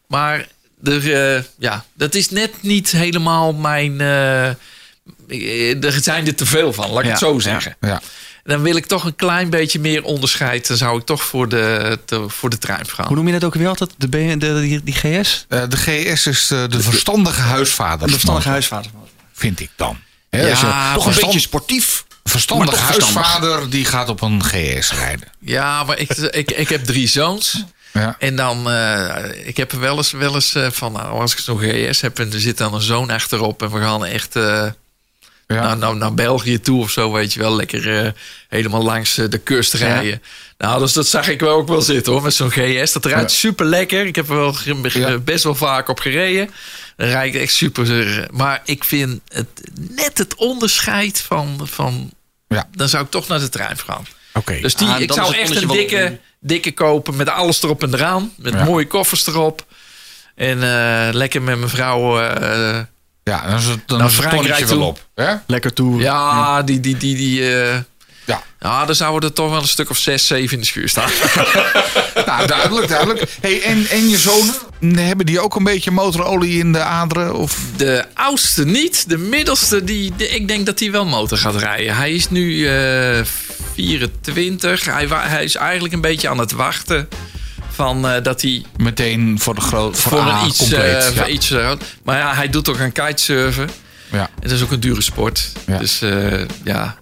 Maar er, uh, ja, dat is net niet helemaal mijn... Uh, er zijn er te veel van, laat ik ja, het zo zeggen. Ja, ja. Dan wil ik toch een klein beetje meer onderscheid. Dan zou ik toch voor de, voor de Triumph gaan. Hoe noem je dat ook weer altijd? De, de, de die, die, GS? Uh, de GS is de, de verstandige huisvader. De verstandige huisvader. Vind ik dan. He, ja, toch een beetje sportief. Verstandig huisvader die gaat op een GS rijden. Ja, maar ik, ik, ik heb drie zoons. Ja. En dan, uh, ik heb er wel eens, wel eens uh, van, nou, als ik zo'n GS heb en er zit dan een zoon achterop en we gaan echt uh, ja. naar, naar, naar, België toe of zo, weet je wel, lekker helemaal langs de kust rijden. Ja. Nou, dus dat zag ik wel ook wel zitten hoor, met zo'n GS. Dat rijdt super lekker. Ik heb er wel best wel vaak op gereden. Dan rijd ik echt super. Maar ik vind het net het onderscheid van. van ja. Dan zou ik toch naar de trein gaan. Oké. Dus die, ah, ik zou echt een dikke, dikke kopen met alles erop en eraan. Met mooie koffers erop. En uh, lekker met mijn vrouw. Uh, ja, dan is het, dan is het wel op. Hè? Lekker toe. Ja, die, die, die, die, uh, ja. ja, dan zouden er toch wel een stuk of zes, zeven in de schuur staan. [laughs] nou, duidelijk, duidelijk. Hey, en, en je zonen, hebben die ook een beetje motorolie in de aderen? Of? De oudste niet. De middelste, die, ik denk dat hij wel motor gaat rijden. Hij is nu uh, 24. Hij, hij is eigenlijk een beetje aan het wachten van uh, dat hij meteen voor de groot voor, voor een iets, compleet, uh, ja. iets uh, maar ja, hij doet ook een kitesurfen. Ja. Dat is ook een dure sport. Ja. Dus ja,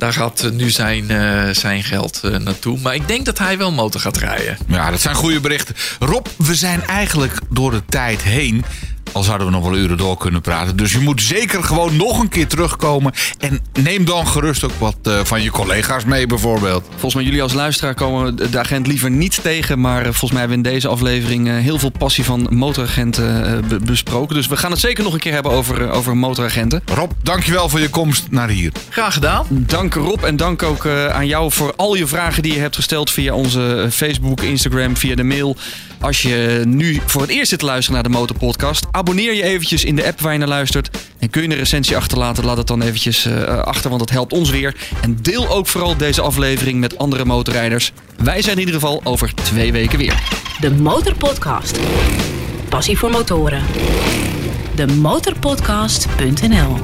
daar gaat nu zijn, uh, zijn geld uh, naartoe. Maar ik denk dat hij wel motor gaat rijden. Ja, dat zijn goede berichten. Rob, we zijn eigenlijk door de tijd heen. Al zouden we nog wel uren door kunnen praten. Dus je moet zeker gewoon nog een keer terugkomen. En neem dan gerust ook wat uh, van je collega's mee bijvoorbeeld. Volgens mij jullie als luisteraar komen de agent liever niet tegen. Maar volgens mij hebben we in deze aflevering heel veel passie van motoragenten be besproken. Dus we gaan het zeker nog een keer hebben over, over motoragenten. Rob, dankjewel voor je komst naar hier. Graag gedaan. Dank Rob en dank ook aan jou voor al je vragen die je hebt gesteld via onze Facebook, Instagram, via de mail. Als je nu voor het eerst zit te luisteren naar de Motorpodcast, abonneer je eventjes in de app waar je naar luistert. En kun je een recensie achterlaten, laat het dan eventjes uh, achter, want dat helpt ons weer. En deel ook vooral deze aflevering met andere motorrijders. Wij zijn in ieder geval over twee weken weer. De Motorpodcast. Passie voor motoren. De motorpodcast.nl